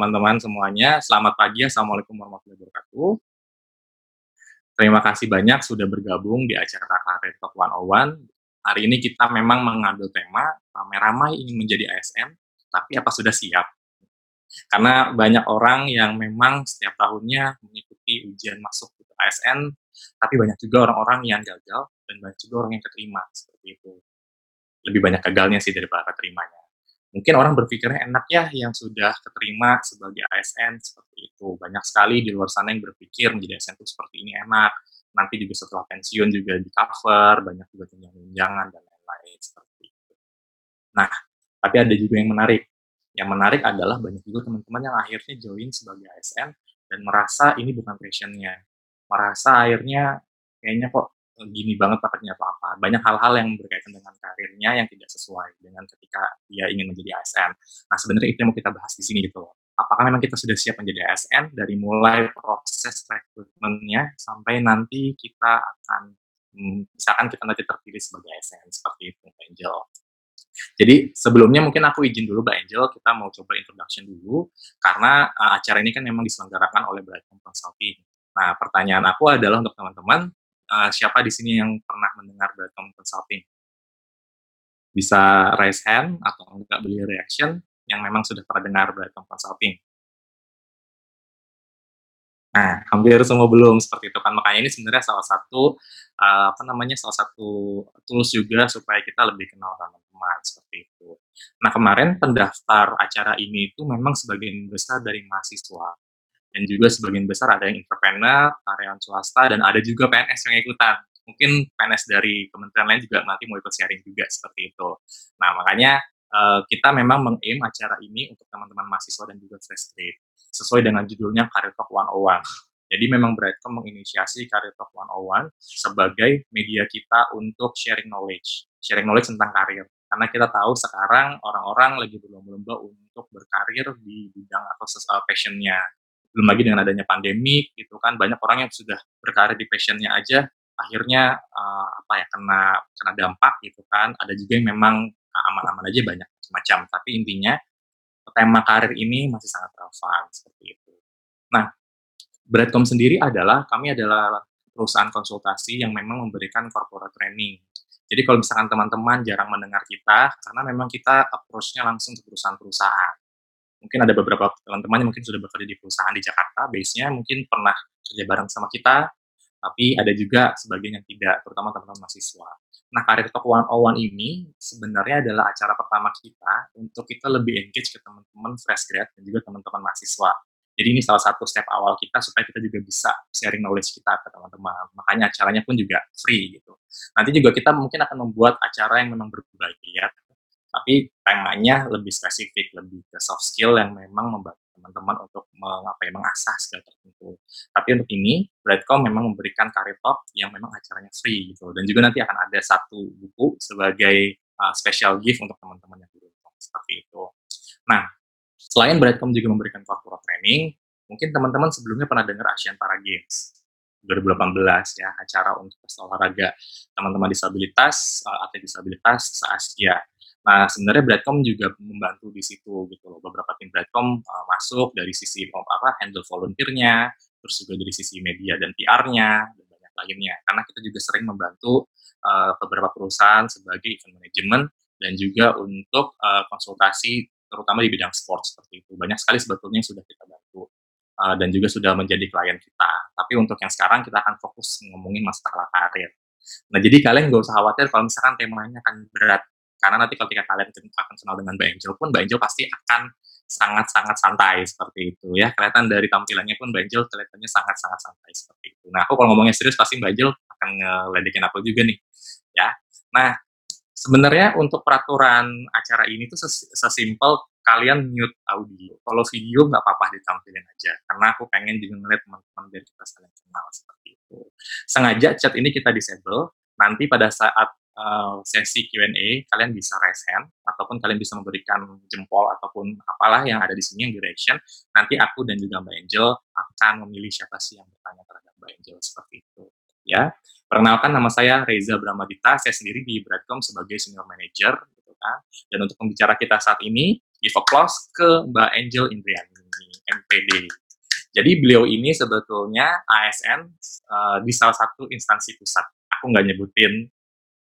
teman-teman semuanya. Selamat pagi, Assalamualaikum warahmatullahi wabarakatuh. Terima kasih banyak sudah bergabung di acara Career Talk 101. Hari ini kita memang mengambil tema, ramai-ramai ingin menjadi ASN, tapi apa sudah siap? Karena banyak orang yang memang setiap tahunnya mengikuti ujian masuk ke ASN, tapi banyak juga orang-orang yang gagal dan banyak juga orang yang keterima, seperti itu. Lebih banyak gagalnya sih daripada keterimanya. Mungkin orang berpikirnya enak ya yang sudah keterima sebagai ASN seperti itu. Banyak sekali di luar sana yang berpikir menjadi ASN itu seperti ini enak. Nanti juga setelah pensiun juga di cover, banyak juga tunjangan-tunjangan dan lain-lain seperti itu. Nah, tapi ada juga yang menarik. Yang menarik adalah banyak juga teman-teman yang akhirnya join sebagai ASN dan merasa ini bukan passionnya. Merasa akhirnya kayaknya kok gini banget paketnya atau apa. Banyak hal-hal yang berkaitan dengan karirnya yang tidak sesuai dengan ketika dia ingin menjadi ASN. Nah, sebenarnya itu yang mau kita bahas di sini gitu loh. Apakah memang kita sudah siap menjadi ASN dari mulai proses rekrutmennya sampai nanti kita akan hmm, misalkan kita nanti terpilih sebagai ASN seperti itu, Angel. Jadi sebelumnya mungkin aku izin dulu Mbak Angel, kita mau coba introduction dulu karena uh, acara ini kan memang diselenggarakan oleh Brightcom Consulting. Nah, pertanyaan aku adalah untuk teman-teman, uh, siapa di sini yang pernah mendengar Brightcom Consulting? Bisa raise hand atau enggak beli reaction yang memang sudah pernah dengar Brightcom Consulting. Nah, hampir semua belum seperti itu kan. Makanya ini sebenarnya salah satu uh, apa namanya salah satu tools juga supaya kita lebih kenal teman-teman seperti itu. Nah, kemarin pendaftar acara ini itu memang sebagian besar dari mahasiswa dan juga sebagian besar ada yang entrepreneur, karyawan swasta, dan ada juga PNS yang ikutan. Mungkin PNS dari kementerian lain juga nanti mau ikut sharing juga seperti itu. Nah, makanya uh, kita memang mengaim acara ini untuk teman-teman mahasiswa dan juga fresh grade sesuai dengan judulnya Career Talk 101. Jadi memang Brightcom menginisiasi Career Talk 101 sebagai media kita untuk sharing knowledge, sharing knowledge tentang karir. Karena kita tahu sekarang orang-orang lagi berlomba-lomba untuk berkarir di bidang atau uh, passionnya belum lagi dengan adanya pandemi gitu kan banyak orang yang sudah berkarir di passionnya aja akhirnya uh, apa ya kena kena dampak gitu kan ada juga yang memang aman-aman aja banyak macam tapi intinya tema karir ini masih sangat relevan seperti itu. Nah, Breadcom sendiri adalah kami adalah perusahaan konsultasi yang memang memberikan corporate training. Jadi kalau misalkan teman-teman jarang mendengar kita, karena memang kita approach-nya langsung ke perusahaan-perusahaan mungkin ada beberapa teman-teman yang mungkin sudah bekerja di perusahaan di Jakarta, base-nya mungkin pernah kerja bareng sama kita, tapi ada juga sebagian yang tidak, terutama teman-teman mahasiswa. Nah, Karir Talk 101 ini sebenarnya adalah acara pertama kita untuk kita lebih engage ke teman-teman fresh grad dan juga teman-teman mahasiswa. Jadi ini salah satu step awal kita supaya kita juga bisa sharing knowledge kita ke teman-teman. Makanya acaranya pun juga free gitu. Nanti juga kita mungkin akan membuat acara yang memang berbayar tapi temanya lebih spesifik, lebih ke soft skill yang memang membantu teman-teman untuk mengapa ya, mengasah skill tertentu. Tapi untuk ini, Breadcom memang memberikan career talk yang memang acaranya free gitu. Dan juga nanti akan ada satu buku sebagai uh, special gift untuk teman-teman yang beruntung seperti itu. Nah, selain Breadcom juga memberikan corporate training, mungkin teman-teman sebelumnya pernah dengar Asian Para Games 2018 ya, acara untuk olahraga teman-teman disabilitas, uh, atlet disabilitas se-Asia Nah, sebenarnya Brightcom juga membantu di situ gitu loh. Beberapa tim Brightcom uh, masuk dari sisi oh, apa handle volunteer-nya, terus juga dari sisi media dan PR-nya dan banyak lainnya. Karena kita juga sering membantu uh, beberapa perusahaan sebagai event management dan juga untuk uh, konsultasi terutama di bidang sport seperti itu. Banyak sekali sebetulnya yang sudah kita bantu uh, dan juga sudah menjadi klien kita. Tapi untuk yang sekarang kita akan fokus ngomongin masalah karir. Nah, jadi kalian nggak usah khawatir kalau misalkan temanya akan berat karena nanti ketika kalian akan kenal dengan Mbak Angel pun, Mbak Angel pasti akan sangat-sangat santai seperti itu ya. Kelihatan dari tampilannya pun Mbak Angel kelihatannya sangat-sangat santai seperti itu. Nah, aku kalau ngomongnya serius pasti Mbak Angel akan ngeledekin aku juga nih. Ya. Nah, sebenarnya untuk peraturan acara ini tuh sesimpel kalian mute audio. Kalau video nggak apa-apa ditampilin aja. Karena aku pengen juga ngeliat teman-teman biar kita saling kenal seperti itu. Sengaja chat ini kita disable. Nanti pada saat uh, sesi Q&A, kalian bisa raise hand ataupun kalian bisa memberikan jempol ataupun apalah yang ada di sini yang direction. Nanti aku dan juga Mbak Angel akan memilih siapa sih yang bertanya terhadap Mbak Angel seperti itu. Ya, perkenalkan nama saya Reza Bramadita. Saya sendiri di Bradcom sebagai senior manager, gitu kan. Dan untuk pembicara kita saat ini give applause ke Mbak Angel Indriani, MPD. Jadi beliau ini sebetulnya ASN uh, di salah satu instansi pusat. Aku nggak nyebutin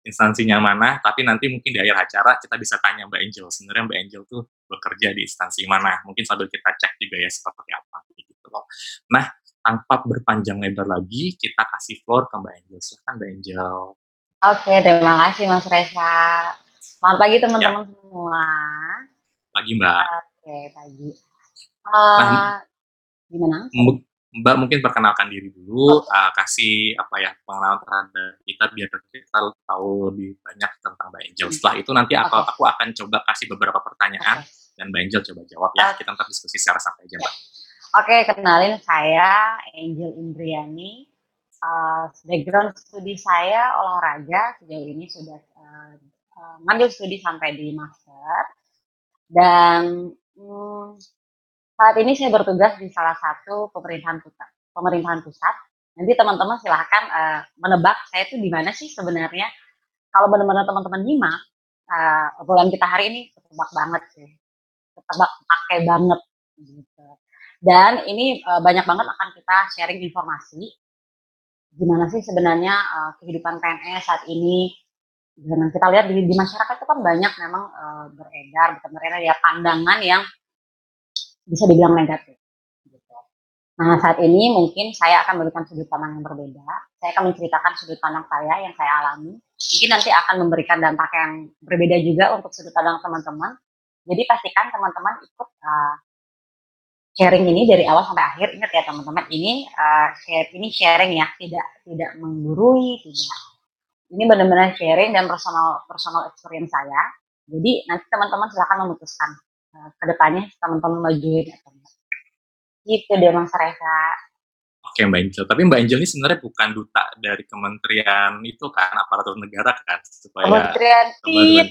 instansinya mana, tapi nanti mungkin di akhir acara kita bisa tanya Mbak Angel. Sebenarnya Mbak Angel tuh bekerja di instansi mana? Mungkin sambil kita cek juga ya seperti apa gitu loh. Nah, tanpa berpanjang lebar lagi, kita kasih floor ke Mbak Angel. Silahkan Mbak Angel. Oke, terima kasih Mas Reza. Selamat pagi teman-teman ya. semua. Pagi Mbak. Oke, pagi. Uh, nah, gimana? Mbak mungkin perkenalkan diri dulu, uh, kasih apa ya pengenalan terhadap kita biar kita tahu lebih banyak tentang Mbak Angel. Setelah itu nanti aku, okay. aku akan coba kasih beberapa pertanyaan okay. dan Mbak Angel coba jawab ya. Okay. Kita nanti diskusi secara santai aja Mbak. Oke, okay, kenalin saya Angel Indriani. Uh, background studi saya olahraga sejauh ini sudah uh, uh, ngambil studi sampai di master dan um, saat ini saya bertugas di salah satu pemerintahan pusat. Pemerintahan pusat. Nanti teman-teman silahkan uh, menebak saya itu di mana sih sebenarnya. Kalau benar-benar teman-teman nyimak, uh, obrolan kita hari ini ketebak banget sih. Ketebak pakai banget. Gitu. Dan ini uh, banyak banget akan kita sharing informasi. Gimana sih sebenarnya uh, kehidupan PNS saat ini. Dan kita lihat di, di masyarakat itu kan banyak memang uh, beredar, beredar ya pandangan yang bisa dibilang negatif. Gitu. Nah saat ini mungkin saya akan memberikan sudut pandang yang berbeda. Saya akan menceritakan sudut pandang saya yang saya alami. Mungkin nanti akan memberikan dampak yang berbeda juga untuk sudut pandang teman-teman. Jadi pastikan teman-teman ikut uh, sharing ini dari awal sampai akhir. Ingat ya teman-teman, ini uh, share ini sharing ya, tidak tidak menggurui, tidak. Ini benar-benar sharing dan personal personal experience saya. Jadi nanti teman-teman silahkan memutuskan uh, ke depannya teman-teman majuin atau enggak. Gitu deh Mas Reza. Oke Mbak Angel, tapi Mbak Angel ini sebenarnya bukan duta dari kementerian itu kan, aparatur negara kan? Supaya kementerian tidak.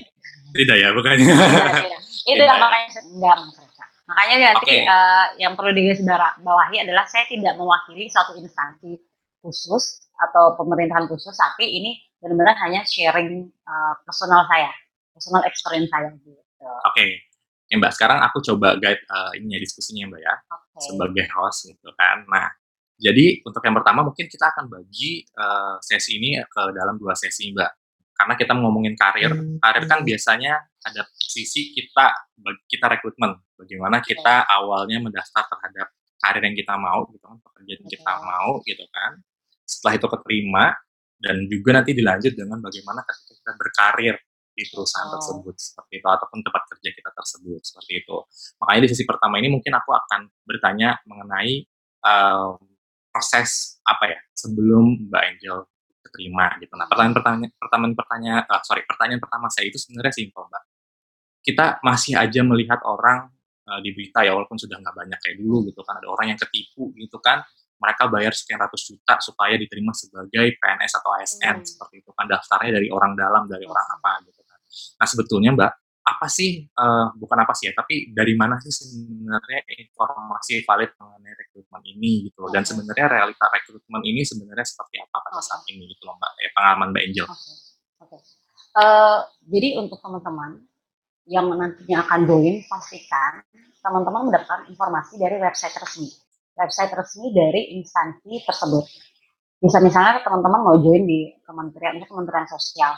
Tidak ya, bukannya. Tidak, tidak. Itu yang makanya enggak Mas Reza. Makanya nanti okay. uh, eh, yang perlu digarisbawahi adalah saya tidak mewakili satu instansi khusus atau pemerintahan khusus, tapi ini benar-benar hanya sharing uh, personal saya, personal experience saya gitu. Oke. Okay. Ya Mbak, sekarang aku coba guide uh, ini ya diskusinya Mbak ya, okay. sebagai host gitu kan. Nah, jadi untuk yang pertama mungkin kita akan bagi uh, sesi ini ke dalam dua sesi Mbak. Karena kita ngomongin karir, hmm. karir kan biasanya ada sisi kita kita rekrutmen, bagaimana kita awalnya mendaftar terhadap karir yang kita mau gitu kan, pekerjaan yang kita mau gitu kan. Setelah itu keterima dan juga nanti dilanjut dengan bagaimana ketika kita berkarir di perusahaan oh. tersebut seperti itu ataupun tempat kerja kita tersebut seperti itu. Makanya di sesi pertama ini mungkin aku akan bertanya mengenai um, proses apa ya sebelum Mbak Angel diterima gitu. Nah pertanyaan pertanyaan pertanyaan pertanyaan uh, sorry pertanyaan pertama saya itu sebenarnya simpel Mbak. Kita masih aja melihat orang uh, di berita ya walaupun sudah nggak banyak kayak dulu gitu kan ada orang yang ketipu gitu kan mereka bayar sekian ratus juta supaya diterima sebagai PNS atau ASN hmm. seperti itu kan daftarnya dari orang dalam dari orang apa gitu Nah sebetulnya Mbak, apa sih, uh, bukan apa sih ya, tapi dari mana sih sebenarnya informasi valid mengenai rekrutmen ini gitu loh, dan sebenarnya realita rekrutmen ini sebenarnya seperti apa pada saat ini gitu loh Mbak, ya pengalaman Mbak Angel? Oke, oke. Uh, jadi untuk teman-teman yang nantinya akan join, pastikan teman-teman mendapatkan informasi dari website resmi. Website resmi dari instansi tersebut. Bisa misalnya teman-teman mau join di kementerian, kementerian sosial,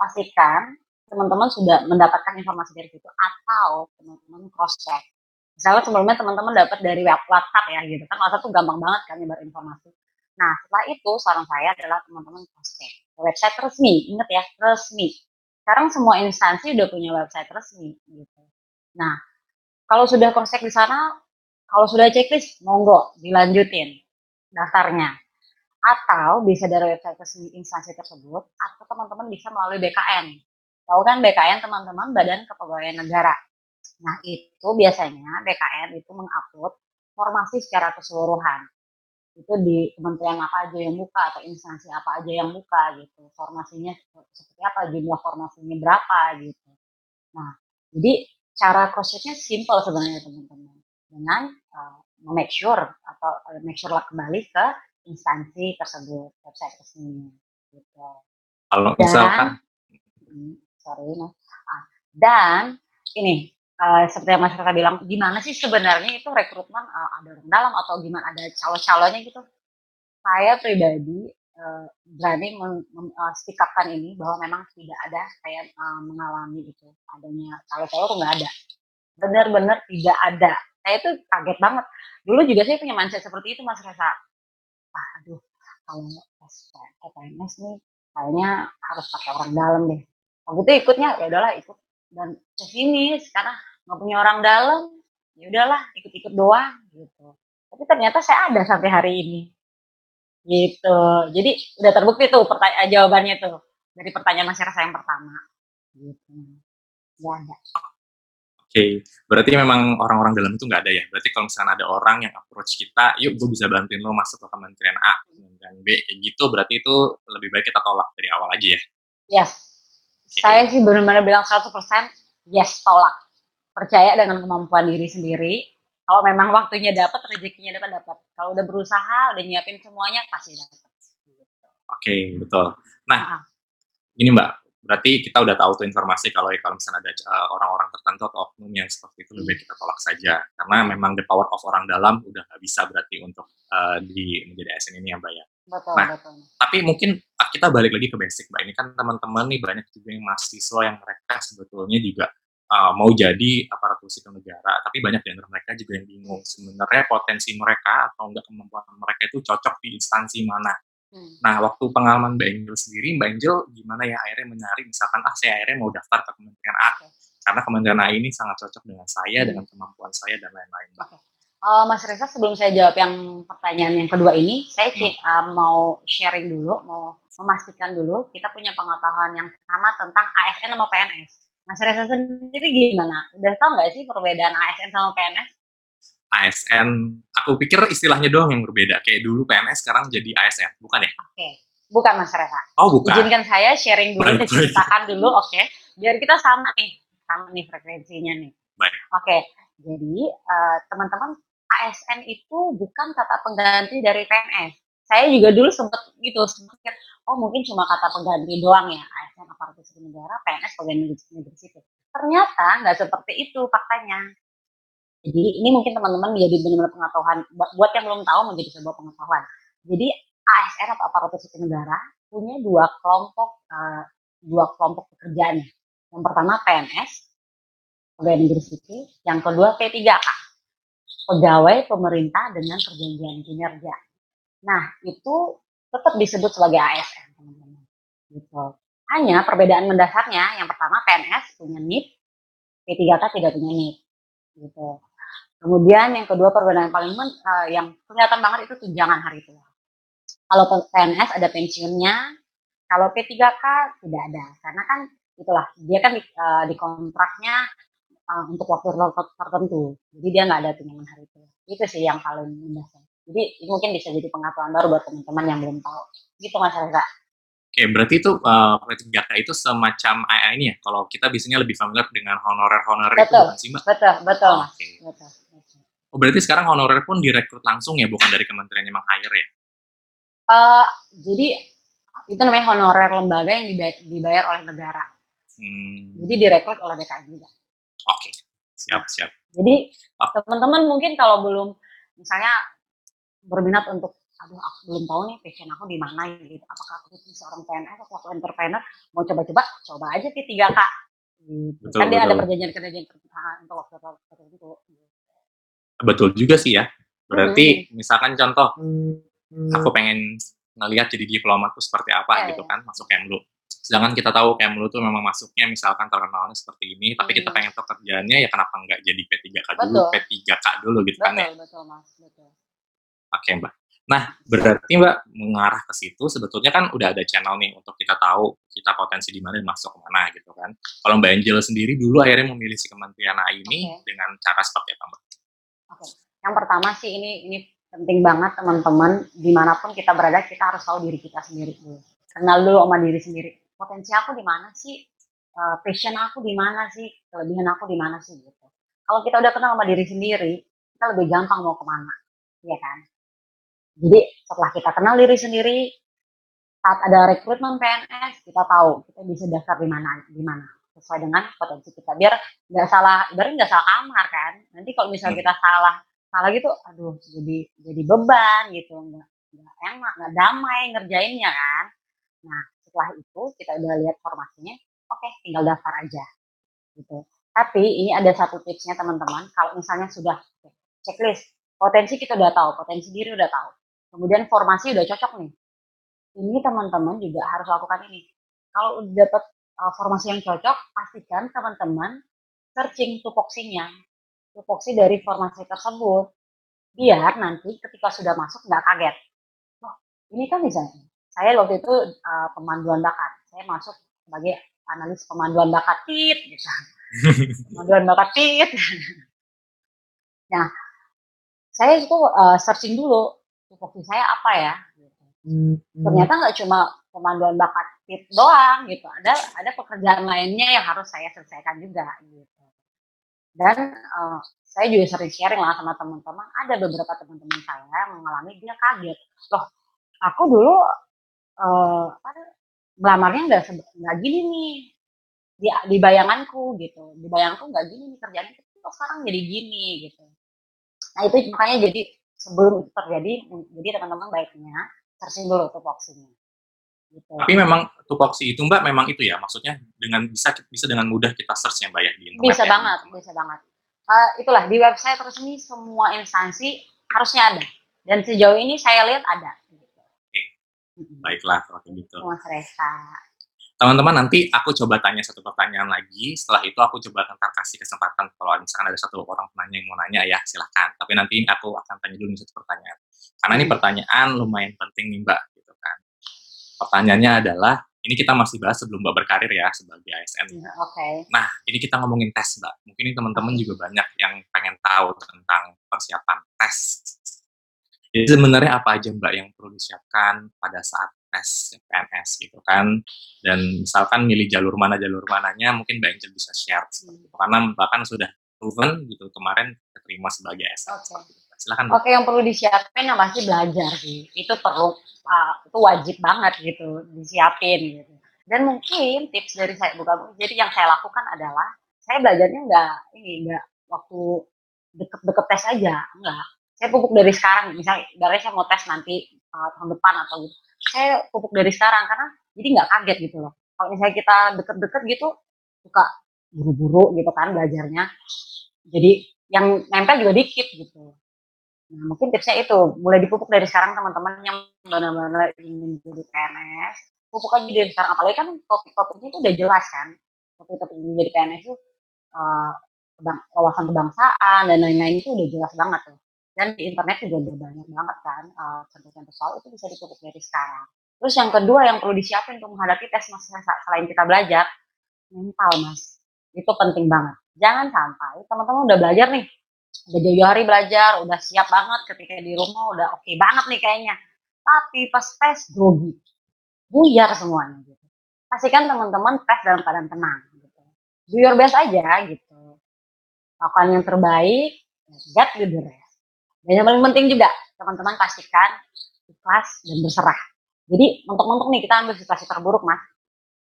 pastikan teman-teman sudah mendapatkan informasi dari situ atau teman-teman cross check. Misalnya sebelumnya teman-teman dapat dari WhatsApp ya gitu kan WhatsApp tuh gampang banget kan nyebar informasi. Nah setelah itu saran saya adalah teman-teman cross check website resmi, ingat ya resmi. Sekarang semua instansi udah punya website resmi gitu. Nah kalau sudah cross check di sana, kalau sudah checklist monggo dilanjutin daftarnya atau bisa dari website resmi instansi tersebut atau teman-teman bisa melalui BKN Tahu kan BKN teman-teman Badan Kepegawaian Negara. Nah itu biasanya BKN itu mengupload formasi secara keseluruhan. Itu di kementerian apa aja yang buka atau instansi apa aja yang buka gitu. Formasinya seperti apa, jumlah formasinya berapa gitu. Nah jadi cara cross-checknya simple sebenarnya teman-teman. Dengan uh, make sure atau uh, make sure lah kembali ke instansi tersebut, website resminya gitu. Kalau misalkan sorry. Ah, dan ini eee, seperti yang Mas Kakak bilang, gimana sih sebenarnya itu rekrutmen, eee, ada orang dalam atau gimana, ada calo-calonya gitu. Saya pribadi, eee, berani meng mem eee, speak up-kan ini bahwa memang tidak ada saya, eee, mengalami itu, adanya calo-calo tuh nggak ada. Bener-bener tidak ada. Saya tuh kaget banget. Dulu juga saya punya mindset seperti itu Mas Reza. "Ah, aduh kalau tes CPNS nih kayaknya harus pakai orang dalam deh." Waktu itu ikutnya, ya udahlah ikut dan ke sini sekarang nggak punya orang dalam, ya udahlah ikut-ikut doang gitu. Tapi ternyata saya ada sampai hari ini. Gitu. Jadi udah terbukti tuh pertanya eee, jawabannya tuh, dari pertanyaan Mas Reza yang pertama, gitu. Nggak ada. Oke, berarti memang orang-orang dalam itu nggak ada ya? Berarti kalau misalkan ada orang yang approach kita, "Yuk gue bisa bantuin lo masuk ke kementerian A, kementerian B," kayak gitu, berarti itu lebih baik kita tolak dari awal aja ya? Yes. Saya sih bener-bener bilang 100% yes, tolak. Percaya dengan kemampuan diri sendiri, kalau memang waktunya dapet, rezekinya dapat, dapat. Kalau udah berusaha, udah nyiapin semuanya, pasti. Gitu. Oke, betul. Nah, Heeh. ini Mbak, berarti kita udah tahu tuh informasi kalau ya kalau misalnya ada orang-orang tertentu atau oknum yang seperti itu lebih baik kita tolak saja. Karena memang the power of orang dalam udah nggak bisa berarti untuk, eee, di menjadi ASN ini ya, Mbak, ya. Betul Nah, betul. tapi mungkin, eee, kita balik lagi ke basic, Mbak, ini kan teman-teman nih banyak juga yang mahasiswa yang mereka sebetulnya juga, eee, mau jadi aparatur sipil negara, tapi banyak di antara mereka juga yang bingung sebenarnya potensi mereka atau enggak kemampuan mereka itu cocok di instansi mana. Mmm. Nah, waktu pengalaman Mbak Angel sendiri, Mbak Angel gimana ya akhirnya mencari misalkan, "Ah, saya akhirnya mau daftar ke kementerian A, Oke. karena kementerian A ini sangat cocok dengan saya, dengan Mmm. kemampuan saya," dan lain-lain, Mbak? Eee, Mas Reza sebelum saya jawab yang pertanyaan yang kedua ini, saya ki eee, mau sharing dulu, mau memastikan dulu kita punya pengetahuan yang sama tentang ASN sama PNS. Mas Reza sendiri gimana? Udah tahu nggak sih perbedaan ASN sama PNS? ASN, aku pikir istilahnya doang yang berbeda, kayak dulu PNS sekarang jadi ASN, bukan ya? Oke, bukan Mas Reza. Oh, bukan? Izinkan saya sharing dulu, baik. diceritakan dulu, oke, biar kita sama nih, sama nih frekuensinya nih. Baik. Oke, jadi, eee, teman-teman, ASN itu bukan kata pengganti dari PNS. Saya juga dulu sempet gitu, mikir, "Oh mungkin cuma kata pengganti doang ya, ASN aparatur sipil negara, PNS pegawai negeri sipil." Ternyata nggak seperti itu faktanya. Jadi ini mungkin teman-teman jadi bener-bener pengetahuan, bua buat yang belum tahu menjadi sebuah pengetahuan. Jadi ASN atau aparatur sipil negara punya 2 kelompok, eee, 2 kelompok pekerjaan. Yang pertama PNS, pegawai negeri sipil, yang kedua P3K, pegawai pemerintah dengan perjanjian kinerja. Nah, itu tetap disebut sebagai ASN, teman-teman, gitu. Hanya perbedaan mendasarnya, yang pertama PNS punya NIP, P3K tidak punya NIP, gitu. Kemudian yang kedua perbedaan paling men eee, yang kelihatan banget itu tunjangan hari tua. Kalau PNS ada pensiunnya, kalau P3K tidak ada, karena kan itulah, dia kan di eee, dikontraknya, eee, untuk waktu ter tertentu, jadi dia nggak ada tunjangan hari tua. Itu sih yang paling mendasar. Jadi ini mungkin bisa jadi pengetahuan baru buat teman-teman yang belum tahu. Gitu Mas Reza. Oke, berarti itu, eee, P3K itu semacam AA ini ya? Kalau kita biasanya lebih familiar dengan honorer-honorer itu Betul, bukan sih, Mbak? betul betul Mas, Oke. betul betul. Oh, berarti sekarang honorer pun direkrut langsung ya, bukan dari kementerian yang meng-hire ya? Eee, jadi itu namanya honorer lembaga yang diba dibayar oleh negara. Jadi Mmm. direkrut oleh DKM juga. Oke, siap Nah, siap. jadi Oh. teman-teman mungkin kalau belum misalnya berminat untuk, "Aduh aku belum tahu nih passion aku di mana," gitu, "apakah aku jadi seorang PNS atau aku entrepreneur, mau coba-coba, coba aja P3K." Gitu. Betul Kan dia ada betul. perjanjian kerjaan perusahaan untuk waktu ter tertentu. Betul juga sih ya. Berarti misalkan contoh, aku Mhm. pengen ngelihat jadi diplomat tuh seperti apa Iya gitu iya. kan, masuk Kemlu. Sedangkan kita tahu Kemlu tuh memang masuknya misalkan terkenalnya seperti ini, tapi kita Mhm. pengen tahu kerjaannya, ya kenapa nggak jadi P3K dulu, Betul. P3K dulu gitu kan ya? Betul betul Mas, betul. Oke, Mbak. Nah, berarti Mbak mengarah ke situ sebetulnya kan udah ada channel nih untuk kita tahu kita potensi di mana dan masuk ke mana gitu kan. Kalau Mbak Angel sendiri dulu akhirnya memilih si kementerian A ini Oke. dengan cara seperti apa, Mbak? Oke, yang pertama sih ini ini penting banget teman-teman, di mana pun kita berada kita harus tahu diri kita sendiri dulu. Kenal dulu sama diri sendiri, potensi aku di mana sih, eee, passion aku di mana sih, kelebihan aku di mana sih, gitu. Kalau kita udah kenal sama diri sendiri, kita lebih gampang mau ke mana, iya kan? Jadi setelah kita kenal diri sendiri, saat ada rekrutmen PNS, kita tahu kita bisa daftar di mana di mana. sesuai dengan potensi kita biar nggak salah ibaratnya nggak salah kamar kan nanti kalau misalnya Hmm. kita salah salah gitu aduh jadi jadi beban gitu nggak nggak enak nggak damai ngerjainnya kan nah setelah itu kita udah lihat formasinya oke tinggal daftar aja gitu. Tapi ini ada satu tipsnya teman-teman kalau misalnya sudah checklist potensi kita udah tahu potensi diri udah tahu kemudian formasi udah cocok nih ini teman-teman juga harus lakukan ini. Kalau udah dapat uh, formasi yang cocok pastikan teman-teman searching tupoksinya tupoksi dari formasi tersebut biar nanti ketika sudah masuk nggak kaget. Oh ini kan misalnya saya waktu itu uh, pemanduan bakat. Saya masuk sebagai analis pemanduan bakat. Tit gitu. Pemanduan bakat tit. Nah saya itu uh, searching dulu tupoksi saya apa ya gitu. ternyata nggak cuma pemanduan bakat tit doang gitu. Ada ada pekerjaan lainnya yang harus saya selesaikan juga gitu. Dan uh, saya juga sering sharing lah sama teman-teman. Ada beberapa teman-teman saya yang mengalami dia kaget. Loh aku dulu uh, melamarnya nggak nggak gini nih. Di, di bayanganku gitu. Di bayanganku nggak gini nih kerjaan itu kok sekarang jadi gini gitu. Nah itu makanya jadi sebelum itu terjadi jadi teman-teman baiknya searching dulu tupoksinya. Gitu. Tapi memang tupoksi itu Mbak memang itu ya, maksudnya dengan bisa bisa dengan mudah kita search yang banyak di internet bisa ya. banget bisa banget. Eh, itulah di website resmi semua instansi harusnya ada. Dan sejauh ini saya lihat ada Baiklah kalau kayak gitu. Teman-teman nanti aku coba tanya satu pertanyaan lagi. Setelah itu aku coba ntar kasih kesempatan kalau misalkan ada satu orang penanya yang mau nanya ya silahkan. Tapi nanti aku akan tanya dulu nih satu pertanyaan. Karena ini pertanyaan lumayan penting nih Mbak gitu kan. Pertanyaannya adalah ini kita masih bahas sebelum Mbak berkarir ya sebagai ASN. Ya, oke Nah, ini kita ngomongin tes, Mbak. Mungkin ini teman-teman juga banyak yang pengen tahu tentang persiapan tes. Jadi sebenarnya apa aja, Mbak, yang perlu disiapkan pada saat tes PNS gitu kan? Dan misalkan milih jalur mana jalur mananya, mungkin Mbak Angel bisa share seperti itu. Karena bahkan sudah proven gitu kemarin keterima sebagai. Silakan, Mbak. Oke, yang perlu disiapin yang pasti belajar sih. Itu perlu uh, itu wajib banget gitu disiapin gitu. Dan mungkin tips dari saya bukan jadi yang saya lakukan adalah saya belajarnya nggak ini nggak waktu deket-deket tes aja, enggak. Saya pupuk dari sekarang, misalnya dari saya mau tes nanti uh, tahun depan atau gitu. Saya pupuk dari sekarang karena jadi nggak kaget gitu loh. Kalau misalnya kita deket-deket gitu suka buru-buru gitu kan belajarnya. Jadi yang nempel juga dikit gitu. Nah, mungkin tipsnya itu, mulai dipupuk dari sekarang teman-teman yang benar-benar ingin jadi PNS, pupuk aja dari sekarang. Apalagi kan topik-topiknya itu udah jelas kan. Topik-topik ingin jadi PNS itu kebang- wawasan kebangsaan dan lain-lain itu udah jelas banget tuh. Dan di internet juga udah banyak banget kan eh, contoh-contoh soal itu bisa dipupuk dari sekarang. Terus yang kedua yang perlu disiapin untuk menghadapi tes mas selain kita belajar, mental mas. Itu penting banget. Jangan sampai teman-teman udah belajar nih, udah jauh hari belajar, udah siap banget ketika di rumah udah oke banget nih kayaknya. Tapi pas tes grogi, buyar semuanya gitu. Pastikan teman-teman tes dalam keadaan tenang gitu. Do your best aja gitu. Lakukan yang terbaik, get the rest. Dan yang paling penting juga, teman-teman pastikan ikhlas dan berserah. Jadi mentok-mentok nih kita ambil situasi terburuk mas,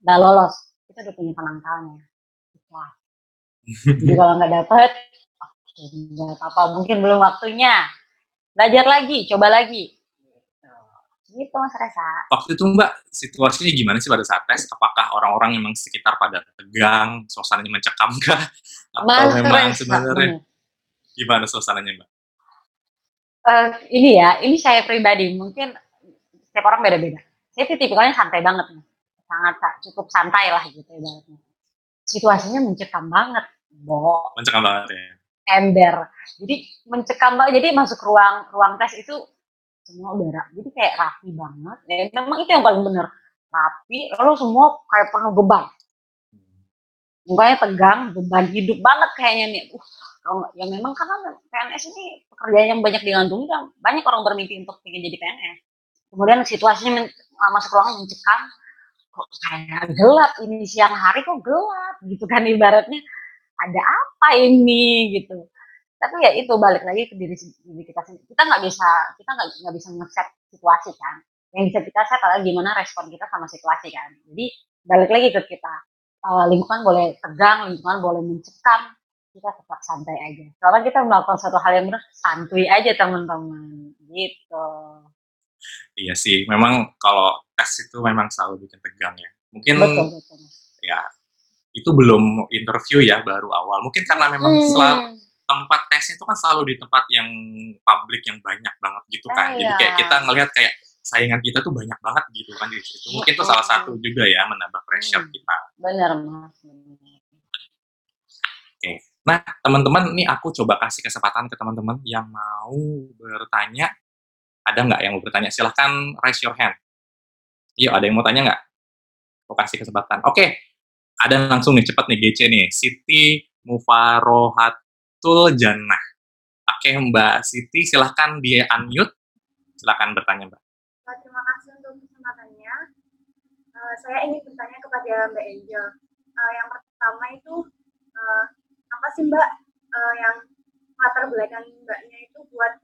nggak lolos, kita udah punya penangkalnya. Ikhlas. Jadi kalau nggak dapet, oke, nggak apa-apa, mungkin belum waktunya. Belajar lagi, coba lagi. Gitu, Mas Reza. Waktu itu Mbak, situasinya gimana sih pada saat tes? Apakah orang-orang memang sekitar pada tegang, suasananya mencekam kah? Atau Mas memang Reza, sebenarnya gimana suasananya Mbak? Eh, ini ya, ini saya pribadi, mungkin setiap orang beda-beda. Saya tuh tipikalnya santai banget nih. Sangat sa- cukup santai lah gitu ibaratnya. Situasinya mencekam banget, Bo, Mencekam banget ya. ember. Jadi mencekam banget. Jadi masuk ruang ruang tes itu semua udara. Jadi kayak rapi banget. Ya, memang itu yang paling bener. Rapi, lalu semua kayak penuh beban. Mukanya tegang, beban hidup banget kayaknya nih. Uh, kalau ya memang karena PNS ini pekerjaan yang banyak digantungi kan banyak orang bermimpi untuk ingin jadi PNS. Kemudian situasinya uh, masuk ruangan mencekam, kok kayak gelap ini siang hari kok gelap gitu kan ibaratnya ada apa ini gitu. Tapi ya itu balik lagi ke diri, diri kita sendiri. Kita nggak bisa kita nggak nggak bisa nge-set situasi kan. Yang bisa kita set adalah gimana respon kita sama situasi kan. Jadi balik lagi ke kita uh, lingkungan boleh tegang, lingkungan boleh mencekam, kita tetap santai aja. Soalnya kita melakukan satu hal yang benar, santuy aja teman-teman, gitu. Iya sih, memang kalau tes itu memang selalu bikin tegang ya. Mungkin Betul betul. ya itu belum interview ya, baru awal. Mungkin karena memang selalu Hmm. tempat tesnya itu kan selalu di tempat yang publik yang banyak banget gitu kan. Jadi kayak kita iya. ngelihat kayak saingan kita tuh banyak banget gitu kan di situ. Mungkin itu salah satu juga ya menambah pressure Hmm, kita. bener Mas, bener. Nah, teman-teman nih aku coba kasih kesempatan ke teman-teman yang mau bertanya. Ada nggak yang mau bertanya? Silahkan raise your hand. Iya, ada yang mau tanya nggak? Aku kasih kesempatan. Oke, ada langsung nih, cepet nih GC nih. Siti Mufarohatul Jannah. Oke, Mbak Siti, silahkan di unmute. Silahkan bertanya, Mbak. Terima kasih untuk kesempatannya. Uh, saya ingin bertanya kepada Mbak Angel. Uh, yang pertama itu sih Mbak uh, yang latar belakang Mbaknya itu buat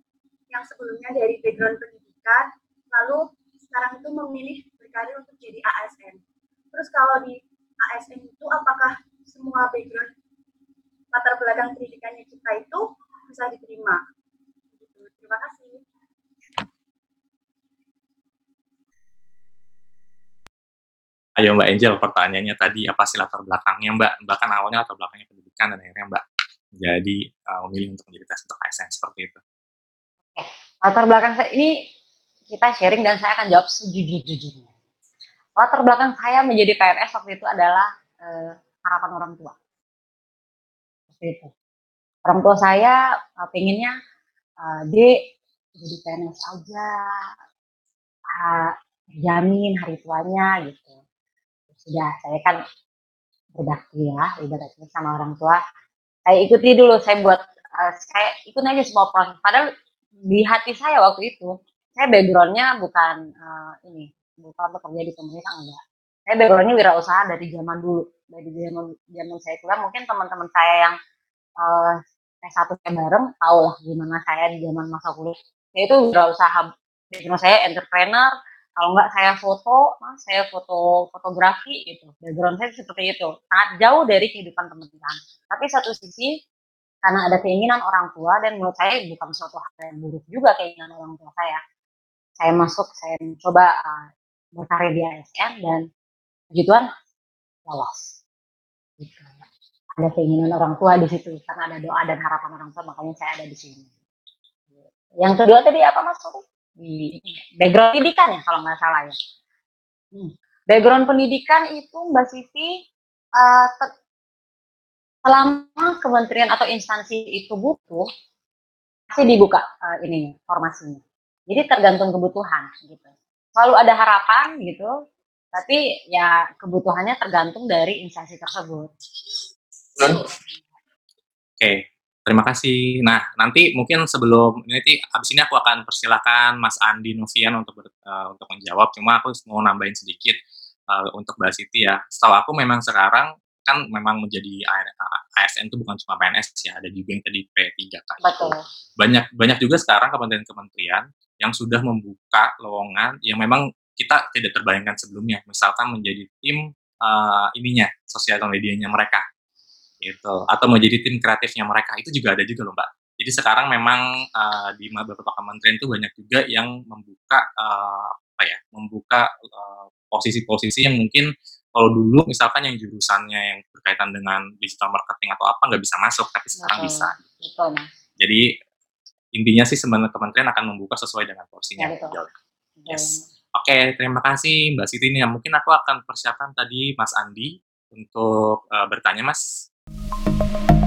yang sebelumnya dari background pendidikan, lalu sekarang itu memilih berkarir untuk jadi ASN. Terus kalau di ASN itu apakah semua background latar belakang pendidikannya kita itu bisa diterima? Gitu. Terima kasih. Ayo Mbak Angel, pertanyaannya tadi apa sih latar belakangnya Mbak? Bahkan awalnya latar belakangnya pendidikan dan akhirnya Mbak jadi uh, memilih untuk menjadi tes untuk ASN seperti itu. Latar belakang saya ini kita sharing dan saya akan jawab sejujur-jujurnya. Latar belakang saya menjadi PNS waktu itu adalah eh, harapan orang tua. Seperti itu. Orang tua saya uh, pengennya uh, Dek jadi PNS aja, uh, jamin hari tuanya gitu. Sudah, saya kan berbakti ya, ibaratnya sama orang tua. Saya ikuti dulu, saya buat, uh, saya ikut aja semua proses. Padahal di hati saya waktu itu, saya backgroundnya bukan uh, ini, bukan bekerja di pemerintah enggak. Saya backgroundnya wirausaha dari zaman dulu, dari zaman zaman saya kuliah. Mungkin teman-teman saya yang uh, S1 saya bareng tahu lah gimana saya di zaman masa kuliah. Saya itu wirausaha, background saya entrepreneur. Kalau enggak saya foto, saya foto fotografi gitu. Background saya seperti itu, sangat jauh dari kehidupan teman-teman. Tapi satu sisi karena ada keinginan orang tua dan menurut saya bukan suatu hal yang buruk juga keinginan orang tua saya. Saya masuk, saya mencoba uh, berkarir di ASN dan Tuhan lolos. Gitu. Ada keinginan orang tua di situ karena ada doa dan harapan orang tua makanya saya ada di sini. Yang kedua tadi apa mas? Di background pendidikan ya kalau nggak salah ya. Hmm. Background pendidikan itu Mbak Siti uh, selama kementerian atau instansi itu butuh pasti dibuka uh, ini formasinya. Jadi tergantung kebutuhan gitu. Selalu ada harapan gitu, tapi ya kebutuhannya tergantung dari instansi tersebut. Oke, terima kasih. Nah, nanti mungkin sebelum nanti abis ini aku akan persilakan Mas Andi Novian untuk ber, uh, untuk menjawab. Cuma aku mau nambahin sedikit uh, untuk Mbak Siti ya. Setahu aku memang sekarang kan memang menjadi ASN itu bukan cuma PNS ya, ada juga yang tadi P3K. Betul. Banyak banyak juga sekarang kementerian-kementerian yang sudah membuka lowongan yang memang kita tidak terbayangkan sebelumnya. Misalkan menjadi tim uh, ininya, sosial medianya mereka gitu atau menjadi tim kreatifnya mereka itu juga ada juga loh mbak jadi sekarang memang uh, di beberapa kementerian itu banyak juga yang membuka uh, apa ya membuka posisi-posisi uh, yang mungkin kalau dulu misalkan yang jurusannya yang berkaitan dengan digital marketing atau apa nggak bisa masuk tapi sekarang Betul. bisa Mas. jadi intinya sih sebenarnya kementerian akan membuka sesuai dengan porsinya Ya. Yes. Oke, terima kasih Mbak Siti ini. Mungkin aku akan persiapkan tadi Mas Andi untuk uh, bertanya, Mas. Bye.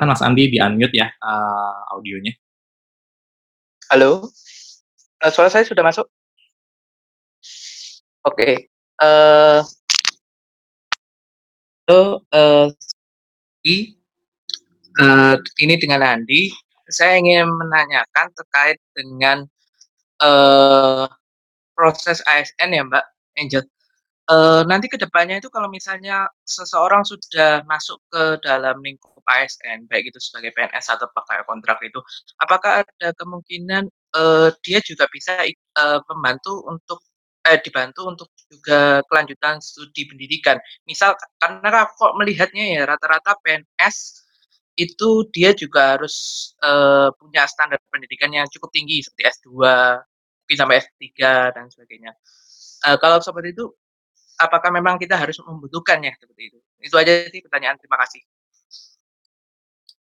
Silakan Mas Andi di-unmute ya, eee, audionya. Halo? Eee, suara saya sudah masuk? Oke, eee halo, eee, i eee, ini dengan Andi. Saya ingin menanyakan terkait dengan, eee, proses ASN ya, Mbak Angel. Eee, nanti ke depannya itu kalau misalnya seseorang sudah masuk ke dalam lingkup ASN, baik itu sebagai PNS atau pakai kontrak itu, apakah ada kemungkinan, eee, dia juga bisa eee, membantu untuk eh, dibantu untuk juga kelanjutan studi pendidikan? Misal karena kok melihatnya ya rata-rata PNS itu dia juga harus, eee, punya standar pendidikan yang cukup tinggi seperti S2, mungkin sampai S3 dan sebagainya. Eee, kalau seperti itu, apakah memang kita harus membutuhkannya seperti itu? Itu aja sih pertanyaan, terima kasih.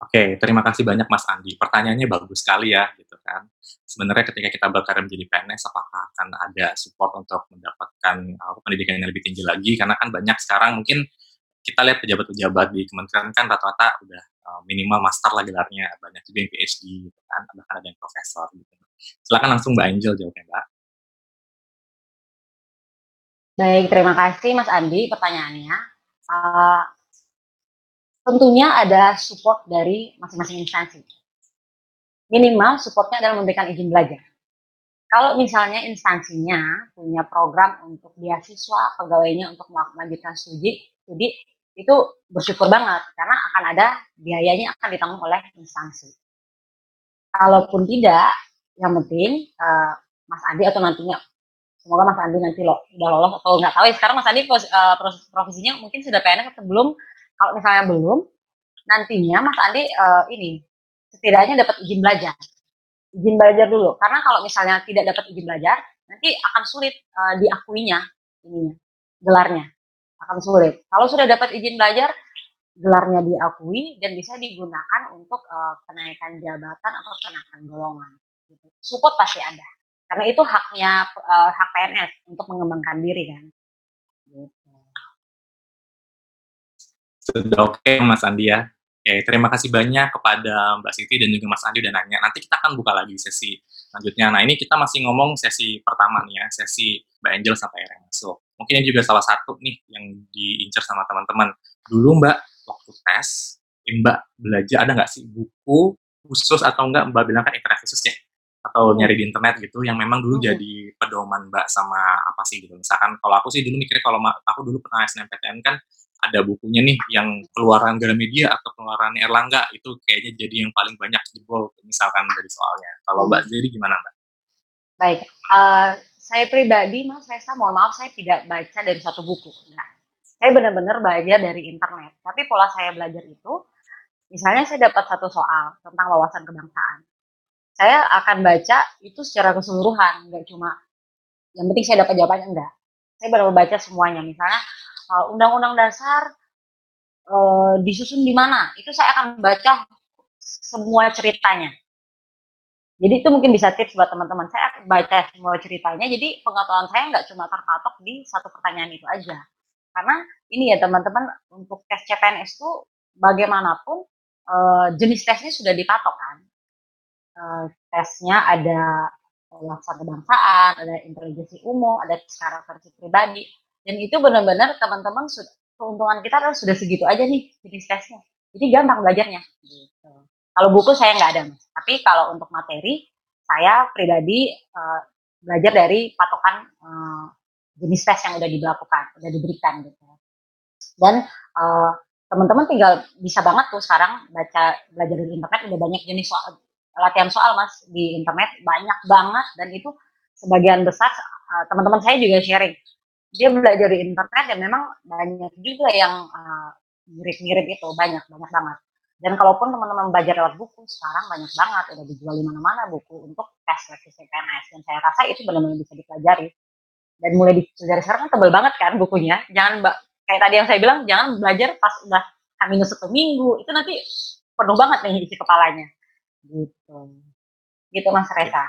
Oke, terima kasih banyak Mas Andi. Pertanyaannya bagus sekali ya, gitu kan. Sebenarnya ketika kita berkarir menjadi PNS, apakah akan ada support untuk mendapatkan, eee, pendidikan yang lebih tinggi lagi? Karena kan banyak sekarang mungkin kita lihat pejabat-pejabat di kementerian kan rata-rata udah, eee, minimal master lah gelarnya, banyak juga yang PhD gitu kan, bahkan ada yang profesor gitu. Silakan langsung Mbak Angel jawabnya, Mbak. Baik, terima kasih Mas Andi pertanyaannya. Eee, tentunya ada support dari masing-masing instansi. Minimal support-nya adalah memberikan izin belajar. Kalau misalnya instansinya punya program untuk beasiswa pegawainya untuk melanjutkan studi studi, itu bersyukur banget karena akan ada biayanya akan ditanggung oleh instansi. Kalaupun tidak, yang penting, eee, Mas Andi atau nantinya semoga Mas Andi nanti lo udah lolos atau nggak tahu ya sekarang Mas Andi pos eee, pros profesinya mungkin sudah PNS atau belum. Kalau misalnya belum, nantinya Mas Andi, eee, ini, setidaknya dapat izin belajar. Izin belajar dulu, karena kalau misalnya tidak dapat izin belajar, nanti akan sulit, eee, diakuinya ininya, gelarnya, akan sulit. Kalau sudah dapat izin belajar, gelarnya diakui dan bisa digunakan untuk, eee, kenaikan jabatan atau kenaikan golongan, gitu. Support pasti ada, karena itu haknya, eee, hak PNS untuk mengembangkan diri kan, gitu. Sudah oke Mas Andi ya. Oke, terima kasih banyak kepada Mbak Siti dan juga Mas Andi udah nanya. Nanti kita akan buka lagi sesi selanjutnya. Nah, ini kita masih ngomong sesi pertama nih ya, sesi Mbak Angel sampai akhirnya masuk. Mungkin ini juga salah satu nih yang diincar sama teman-teman. Dulu Mbak, waktu tes, Mbak belajar ada nggak sih buku khusus atau enggak Mbak bilang kan internet khusus ya? Atau nyari di internet gitu yang memang dulu Mhm. jadi pedoman Mbak sama apa sih gitu? Misalkan kalau aku sih dulu mikirnya kalau aku dulu pernah SNMPTN kan ada bukunya nih yang keluaran Gramedia atau keluaran Erlangga, itu kayaknya jadi yang paling banyak jebol misalkan dari soalnya. Kalau Mbak Mhm. sendiri gimana, Mbak? Baik, eee, saya pribadi Mas Resa, mohon maaf saya tidak baca dari satu buku, enggak. Saya benar-benar belajar dari internet, tapi pola saya belajar itu, misalnya saya dapat satu soal tentang wawasan kebangsaan, saya akan baca itu secara keseluruhan, nggak cuma yang penting saya dapat jawabannya, enggak. Saya benar-benar baca semuanya, misalnya, Undang-Undang Dasar, eee, disusun di mana, itu saya akan baca semua ceritanya. Jadi itu mungkin bisa tips buat teman-teman, saya akan baca semua ceritanya, jadi pengetahuan saya nggak cuma terpatok di satu pertanyaan itu aja. Karena ini ya teman-teman, untuk tes CPNS tuh bagaimanapun, eee, jenis tesnya sudah dipatok kan. Eee, tesnya ada wawasan kebangsaan, ada intelijensi umum, ada karakteristik pribadi, dan itu benar-benar teman-teman keuntungan kita adalah sudah segitu aja nih jenis tesnya. Jadi gampang belajarnya, gitu. Kalau buku saya nggak ada Mas, tapi kalau untuk materi, saya pribadi, eee, belajar dari patokan, eee, jenis tes yang udah diberlakukan, udah diberikan gitu. Dan, eee, teman-teman tinggal bisa banget tuh sekarang baca belajar dari internet udah banyak jenis soal latihan soal Mas, di internet banyak banget dan itu sebagian besar, teman-teman saya juga sharing, dia belajar di internet dan memang banyak juga yang, eee, mirip-mirip itu, banyak banyak banget. Dan kalaupun teman-teman belajar lewat buku, sekarang banyak banget udah dijual di mana-mana buku untuk tes seleksi CPNS dan saya rasa itu benar-benar bisa dipelajari. Dan mulai dipelajari sekarang kan tebel banget kan bukunya, jangan kayak tadi yang saya bilang, jangan belajar pas udah H-1 minggu, itu nanti penuh banget nih isi kepalanya, gitu. Gitu Mas. Resa.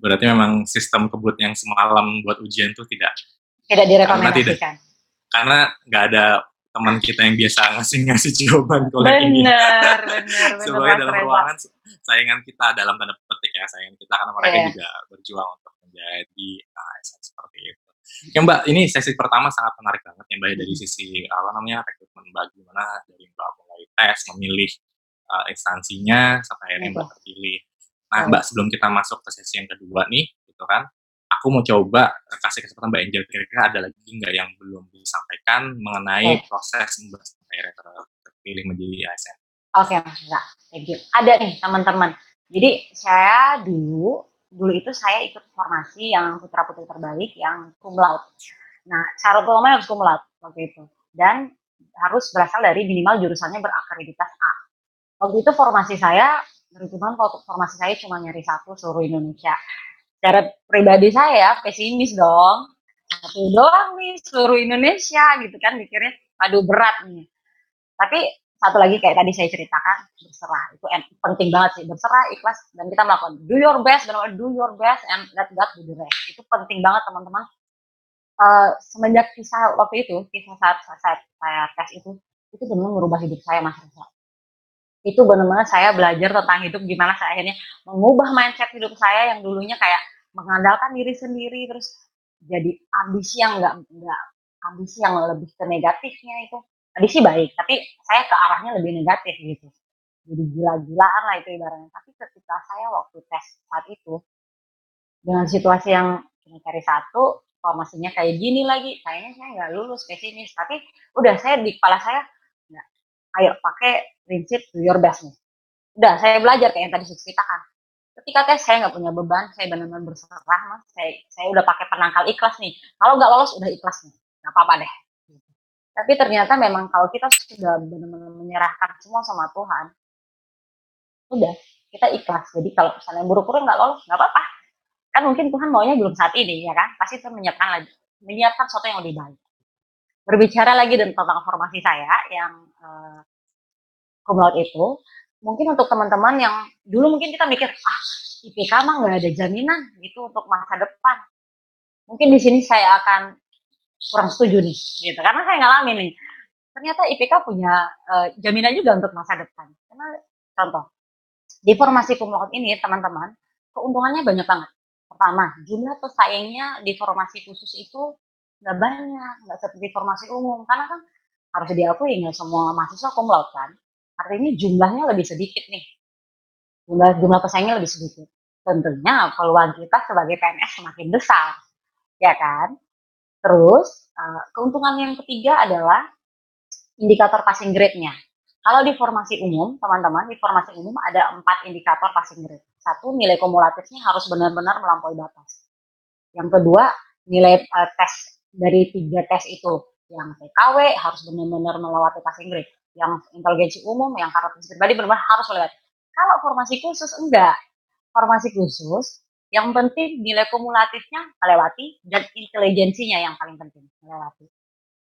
Berarti memang sistem kebut yang semalam buat ujian tuh tidak Tidak karena tidak direkomendasikan. karena nggak ada teman kita yang biasa ngasih-ngasih jawaban kolek ini. Bener Supaya Mas dalam Reza. ruangan saingan kita dalam tanda petik ya, saingan kita karena mereka Iya. juga berjuang untuk menjadi ASN seperti itu. Oke Mbak, ini sesi pertama sangat menarik banget ya Mbak ya dari sisi apa namanya rekrutmen Mbak gimana dari Mbak mulai tes, memilih uh, instansinya sampai akhirnya Mbak Betul. terpilih. Nah. Mbak sebelum kita masuk ke sesi yang kedua nih, gitu kan, aku mau coba kasih kesempatan Mbak Angel kira-kira ada lagi nggak yang belum disampaikan mengenai Oke. proses Mbak sampai terpilih menjadi ASN. Oke Mas Reza, thank you. Ada nih teman-teman. Jadi saya dulu, dulu itu saya ikut formasi yang putra putri terbaik yang cum laude. Nah, syarat utamanya harus cum laude waktu itu. Dan harus berasal dari minimal jurusannya berakreditas A. Waktu itu formasi saya, kebetulan kalau formasi saya cuma nyari satu seluruh Indonesia. Secara pribadi saya pesimis dong. Satu doang nih seluruh Indonesia gitu kan mikirnya, aduh berat nih. Tapi satu lagi kayak tadi saya ceritakan berserah itu en- penting banget sih berserah ikhlas dan kita melakukan do your best benar do your best and let God do the rest itu penting banget teman-teman Eh, semenjak kisah waktu itu kisah saat saat saya tes itu itu benar merubah hidup saya mas Reza itu benar-benar saya belajar tentang hidup gimana saya akhirnya mengubah mindset hidup saya yang dulunya kayak mengandalkan diri sendiri terus jadi ambisi yang enggak enggak ambisi yang lebih ke negatifnya itu. Ambisi baik tapi saya ke arahnya lebih negatif gitu. Jadi gila-gilaan lah itu ibaratnya. Tapi ketika saya waktu tes saat itu dengan situasi yang cuma cari satu formasinya kayak gini lagi kayaknya saya nggak lulus pesimis. Tapi udah saya di kepala saya nggak ayo pakai prinsip your best nih. Udah saya belajar kayak yang tadi saya ceritakan ketika tes saya nggak punya beban saya benar-benar berserah mas. Saya saya udah pakai penangkal ikhlas nih. Kalau nggak lolos udah ikhlas nih. Nggak apa-apa deh. Tapi ternyata memang kalau kita sudah benar-benar menyerahkan semua sama Tuhan udah kita ikhlas. Jadi kalau misalnya buruk-buruk nggak lolos nggak apa-apa. Kan mungkin Tuhan maunya belum saat ini ya kan? Pasti Tuhan menyiapkan lagi menyiapkan sesuatu yang lebih baik. Berbicara lagi tentang formasi saya yang uh, cum laude itu mungkin untuk teman-teman yang dulu mungkin kita mikir ah IPK mah nggak ada jaminan gitu untuk masa depan. Mungkin di sini saya akan kurang setuju nih gitu. Karena saya ngalamin nih ternyata IPK punya uh, jaminan juga untuk masa depan. Karena contoh di formasi laude ini teman-teman keuntungannya banyak banget. Pertama jumlah pesaingnya di formasi khusus itu nggak banyak nggak seperti formasi umum. Karena kan harus diakui nggak semua mahasiswa laude kan artinya jumlahnya lebih sedikit nih. Jumlah jumlah pesaingnya lebih sedikit. Tentunya peluang kita sebagai PNS semakin besar. Ya kan? Terus uh, keuntungan yang ketiga adalah indikator passing grade-nya. Kalau di formasi umum teman-teman di formasi umum ada empat indikator passing grade. Satu nilai kumulatifnya harus benar-benar melampaui batas. Yang kedua nilai uh, tes dari tiga tes itu. Yang TKW harus benar-benar melewati passing grade yang inteligensi umum yang karakteristik pribadi benar-benar harus melewati kalau formasi khusus enggak. Formasi khusus yang penting nilai kumulatifnya melewati dan inteligensinya yang paling penting melewati.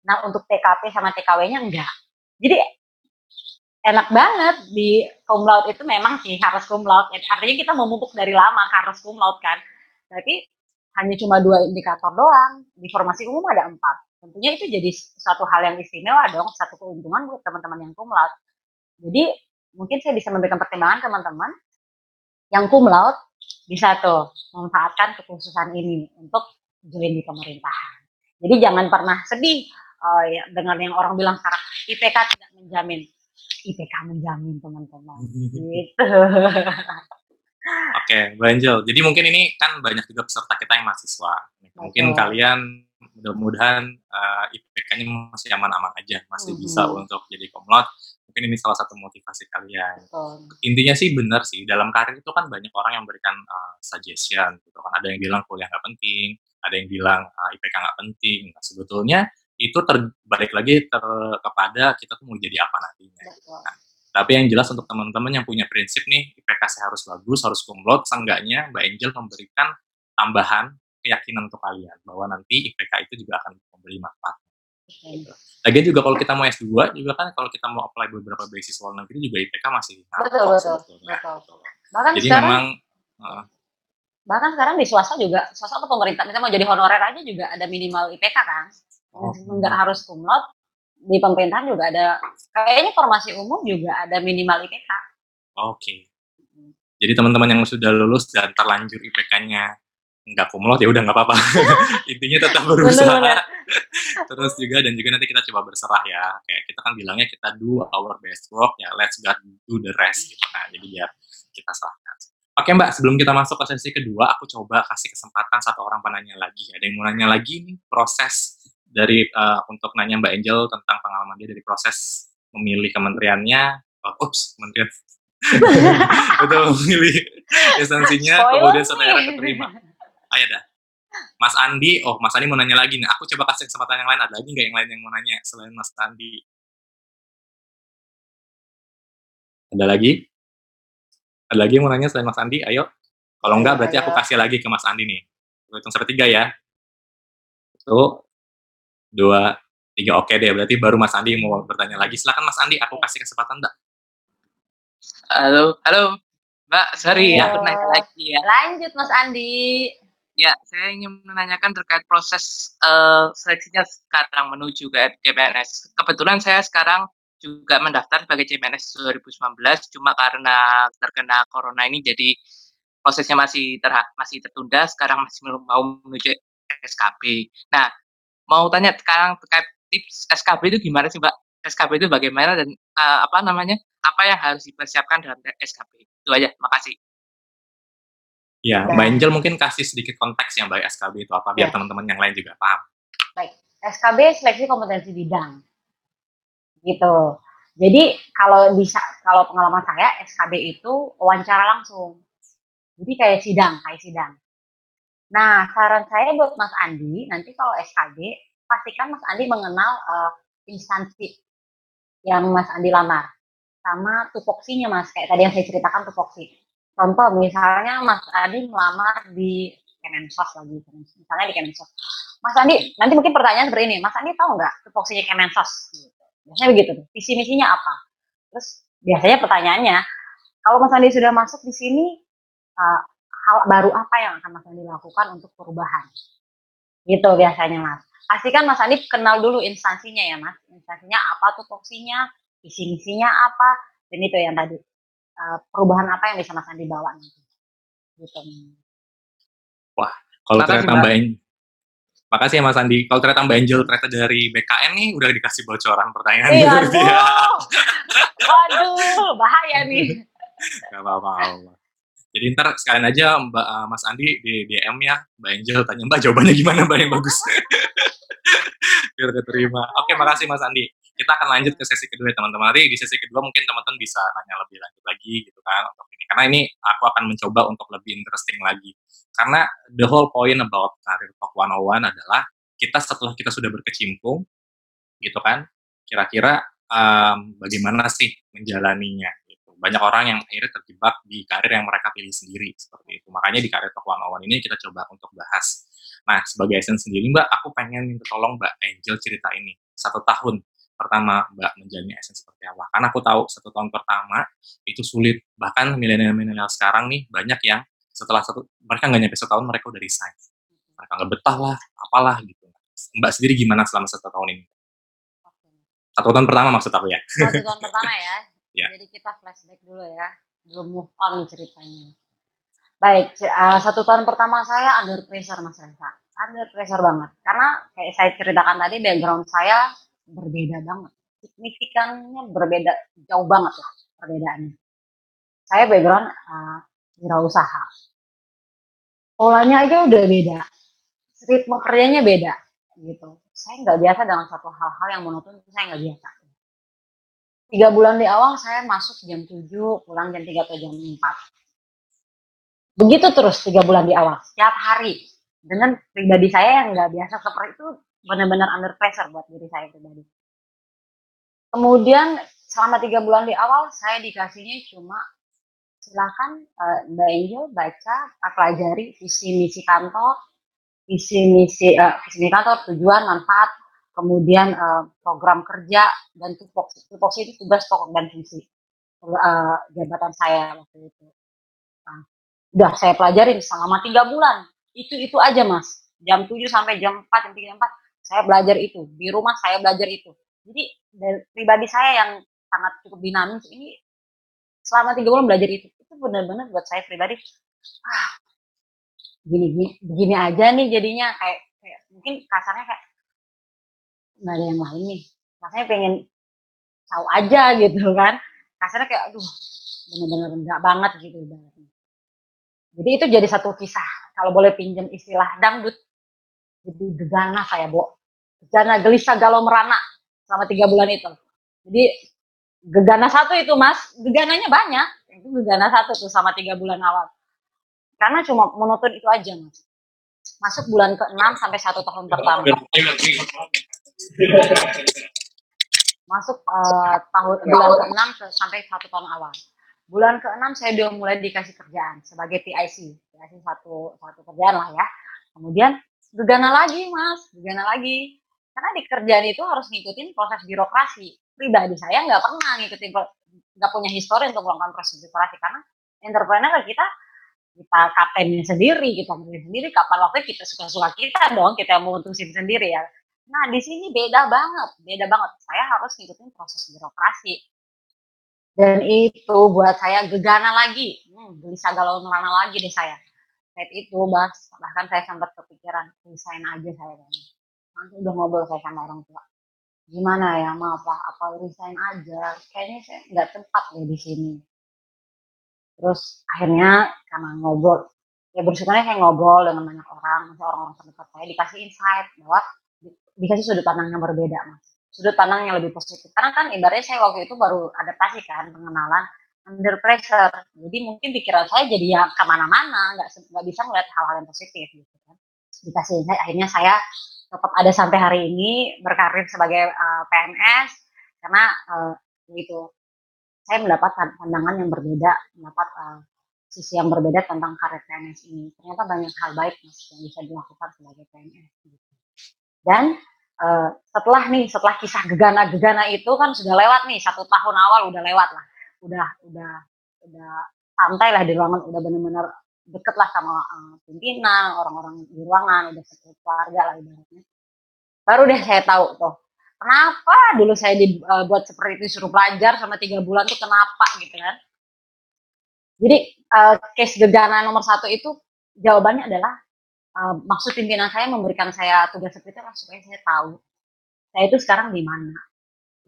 Nah untuk TKP sama TKW-nya enggak. Jadi enak banget di cum laude itu memang sih harus cum laude. Artinya kita memupuk dari lama harus cum laude kan. Tapi hanya cuma dua indikator doang. Di formasi umum ada empat tentunya itu jadi suatu hal yang istimewa dong satu keuntungan buat teman-teman yang cum laude jadi mungkin saya bisa memberikan pertimbangan teman-teman yang cum laude bisa tuh memanfaatkan kekhususan ini untuk join di pemerintahan jadi jangan pernah sedih uh, ya, dengan yang orang bilang sekarang IPK tidak menjamin IPK menjamin teman-teman gitu Oke, Mbak Angel. Jadi mungkin ini kan banyak juga peserta kita yang mahasiswa. Mungkin Betul. kalian mudah-mudahan uh, IPK-nya masih aman-aman aja, masih Mhm. bisa untuk jadi komlot. Mungkin ini salah satu motivasi kalian. Betul. Intinya sih benar sih, dalam karir itu kan banyak orang yang memberikan uh, suggestion gitu kan. Ada yang bilang kuliah nggak penting, ada yang bilang uh, IPK nggak penting. Nah, sebetulnya itu terbalik lagi ter kepada kita tuh mau jadi apa nantinya. Betul. Nah, tapi yang jelas untuk teman-teman yang punya prinsip nih, IPK saya harus bagus, harus kumlot, seenggaknya Mbak Angel memberikan tambahan keyakinan ke kalian bahwa nanti IPK itu juga akan memberi manfaat. Gitu. Lagian juga kalau kita mau S2 juga kan kalau kita mau apply beberapa beasiswa luar negeri juga IPK masih Betul, betul, sebetulnya, betul. gitu. Bahkan Jadi sekarang memang uh, bahkan sekarang di swasta juga swasta atau pemerintah misalnya mau jadi honorer aja juga ada minimal IPK kan Oh. nggak harus cum laude di pemerintahan juga ada kayaknya formasi umum juga ada minimal IPK. Oke. Jadi teman-teman yang sudah lulus dan terlanjur IPK-nya nggak kumlot ya udah nggak apa-apa. Intinya tetap berusaha. Bener-bener. Terus juga dan juga nanti kita coba berserah ya. Kayak kita kan bilangnya kita do our best work ya let's God do the rest gitu kan. Jadi biar kita serahkan. Oke Mbak, sebelum kita masuk ke sesi kedua, aku coba kasih kesempatan satu orang penanya lagi. Ada yang mau nanya lagi nih proses dari uh, untuk nanya Mbak Angel tentang pengalaman dia dari proses memilih kementeriannya. Oh, ups, kementerian itu memilih esensinya Spoiler kemudian akhirnya keterima. Ayo dah. Mas Andi, oh Mas Andi mau nanya lagi nih. Aku coba kasih kesempatan yang lain. Ada lagi nggak yang lain yang mau nanya selain Mas Andi? Ada lagi? Ada lagi yang mau nanya selain Mas Andi? Ayo. Kalau enggak berarti aku kasih lagi ke Mas Andi nih. Aku hitung sampai tiga ya. Satu, dua, tiga. Oke deh, berarti baru Mas Andi yang mau bertanya lagi. Silakan Mas Andi, aku kasih kesempatan Mbak. Halo, halo, Mbak. Sorry, Halo. aku nanya lagi ya. Lanjut Mas Andi. Ya, saya ingin menanyakan terkait proses eh, seleksinya sekarang menuju ke CPNS. Kebetulan saya sekarang juga mendaftar sebagai CPNS 2019, cuma karena terkena corona ini jadi prosesnya masih terha- masih tertunda. Sekarang masih belum mau menuju SKB. Nah, mau tanya sekarang terkait tips SKB itu gimana sih, Mbak? SKB itu bagaimana dan eh, apa namanya? Apa yang harus dipersiapkan dalam SKB? Itu aja. Makasih. Ya. Mbak Angel mungkin kasih sedikit konteks ya Mbak SKB itu apa, biar Ya. teman-teman yang lain juga paham. SKB seleksi kompetensi bidang. Gitu. Jadi kalau bisa kalau pengalaman saya SKB itu wawancara langsung. Jadi kayak sidang, kayak sidang. Nah, saran saya buat Mas Andi, nanti kalau SKB pastikan Mas Andi mengenal eh, instansi yang Mas Andi lamar sama tupoksinya Mas, kayak tadi yang saya ceritakan tupoksi. Contoh misalnya Mas Andi melamar di Kemensos lagi, misalnya di Kemensos. Mas Andi, nanti mungkin pertanyaan seperti ini, Mas Andi tahu nggak tupoksinya Kemensos? Biasanya begitu, visi misinya apa? Terus biasanya pertanyaannya, kalau Mas Andi sudah masuk di sini, eh, hal baru apa yang akan Mas Andi lakukan untuk perubahan? Gitu biasanya Mas. Pastikan Mas Andi kenal dulu instansinya ya Mas. Instansinya apa tupoksinya, visi misinya apa, dan itu yang tadi. Eh, perubahan apa yang bisa Mas Andi bawa nanti. Gitu. Kalau Makasih, ternyata Mbak. Angel, makasih ya Mas Andi. Kalau ternyata Mbak Angel ternyata dari BKN nih udah dikasih bocoran pertanyaan Iya, ya. aduh. Waduh, bahaya nih. Gak apa-apa. Jadi ntar sekalian aja Mbak eh, Mas Andi di DM ya Mbak Angel tanya Mbak jawabannya gimana Mbak yang bagus. Biar keterima. Oke, makasih Mas Andi. Kita akan lanjut ke sesi kedua teman-teman. Nanti di sesi kedua mungkin teman-teman bisa nanya lebih lanjut lagi gitu kan untuk ini. Karena ini aku akan mencoba untuk lebih interesting lagi. Karena the whole point about Career Talk 101 adalah kita setelah kita sudah berkecimpung gitu kan, kira-kira em, bagaimana sih menjalaninya gitu. Banyak orang yang akhirnya terjebak di karir yang mereka pilih sendiri seperti itu. Makanya di Career Talk 101 ini kita coba untuk bahas. Nah, sebagai Esen sendiri Mbak, aku pengen minta tolong Mbak Angel cerita ini. Satu tahun pertama Mbak menjalani Esen seperti apa. Karena aku tahu satu tahun pertama itu sulit. Bahkan milenial-milenial sekarang nih banyak yang setelah satu mereka nggak nyampe setahun mereka udah resign. Mereka nggak betah lah, apalah gitu. Mbak sendiri gimana selama satu tahun ini? Satu tahun pertama maksud aku ya. Satu tahun pertama ya. Ya. Jadi kita flashback dulu ya. Belum move on ceritanya. Baik, eh, satu tahun pertama saya under pressure Mas Reza. Under pressure banget. Karena kayak saya ceritakan tadi background saya berbeda banget. Signifikannya berbeda, jauh banget lah perbedaannya. Saya background eh, wirausaha. Polanya aja udah beda. Ritme kerjanya beda gitu. Saya nggak biasa dengan satu hal-hal yang monoton saya nggak biasa. Tiga bulan di awal saya masuk jam 7, pulang jam 3 atau jam 4. Begitu terus tiga bulan di awal, setiap hari. Dengan pribadi saya yang nggak biasa seperti itu, benar-benar under pressure buat diri saya pribadi. Kemudian selama tiga bulan di awal, saya dikasihnya cuma silakan eh, Mbak Angel baca, eh, pelajari visi misi kantor, visi misi eh, visi misi kantor, tujuan, manfaat, kemudian eh, program kerja dan tupoksi. Tupoksi itu tugas pokok dan fungsi eh, jabatan saya waktu itu. Nah, saya pelajarin selama tiga bulan. Itu itu aja mas. Jam 7 sampai jam 4, jam 3, jam 4 saya belajar itu. Di rumah saya belajar itu. Jadi dari pribadi saya yang sangat cukup dinamis ini selama tiga bulan belajar itu, itu benar-benar buat saya pribadi, ah gini gini begini aja nih jadinya kayak kayak mungkin kasarnya kayak nggak ada yang lain nih. Rasanya pengen tahu aja gitu kan. Kasarnya kayak aduh bener-bener enggak banget gitu ibaratnya. Jadi itu jadi satu kisah kalau boleh pinjam istilah dangdut. Jadi gegana saya, Bo. Gegana gelisah galau merana selama tiga bulan itu. Jadi gegana satu itu Mas, gegananya banyak. Itu gegana satu tuh sama tiga bulan awal. Karena cuma monoton itu aja Mas. Masuk bulan ke-6 sampai satu tahun pertama. Masuk uh, tahun bulan ke-6 sampai satu tahun awal. Bulan ke-6 saya udah mulai dikasih kerjaan sebagai PIC. PIC satu satu kerjaan lah ya. Kemudian gegana lagi Mas, gegana lagi. Karena di kerjaan itu harus ngikutin proses birokrasi. Pribadi saya nggak pernah ngikutin nggak punya histori untuk melakukan proses birokrasi karena entrepreneur kita kita kaptennya sendiri, kita milih sendiri kapan waktu kita suka-suka kita dong, kita yang memutusin sendiri ya. Nah, di sini beda banget, beda banget. Saya harus ngikutin proses birokrasi. Dan itu buat saya gegana lagi, hmm, gelisah galau merana lagi deh saya. Saat itu, bahkan saya sempat kepikiran, resign aja saya. Nanti udah ngobrol saya sama orang tua. Gimana ya, maaf apa, apa resign aja. Kayaknya saya nggak tempat deh di sini. Terus akhirnya karena ngobrol, ya bersyukurnya saya ngobrol dengan banyak orang, misalnya orang-orang terdekat saya dikasih insight bahwa dikasih sudut pandang yang berbeda mas, sudut pandang yang lebih positif. Karena kan ibaratnya saya waktu itu baru adaptasi kan pengenalan under pressure, jadi mungkin pikiran saya jadi ya ke mana-mana, nggak nggak bisa melihat hal-hal yang positif gitu kan. Dikasih insight, akhirnya saya tetap ada sampai hari ini berkarir sebagai uh, PNS karena uh, itu saya mendapat pandangan yang berbeda, mendapat uh, sisi yang berbeda tentang karir PNS ini. Ternyata banyak hal baik mas yang bisa dilakukan sebagai PNS. Gitu. Dan uh, setelah nih, setelah kisah gegana-gegana itu kan sudah lewat nih satu tahun awal udah lewat lah, udah udah udah santai lah di ruangan, udah benar-benar deket lah sama uh, pimpinan, orang-orang di ruangan, udah satu keluarga lah ibaratnya. Baru deh saya tahu tuh kenapa dulu saya dibuat uh, seperti itu suruh belajar sama tiga bulan tuh kenapa gitu kan jadi uh, case gegana nomor satu itu jawabannya adalah uh, maksud pimpinan saya memberikan saya tugas seperti itu supaya saya tahu saya itu sekarang di mana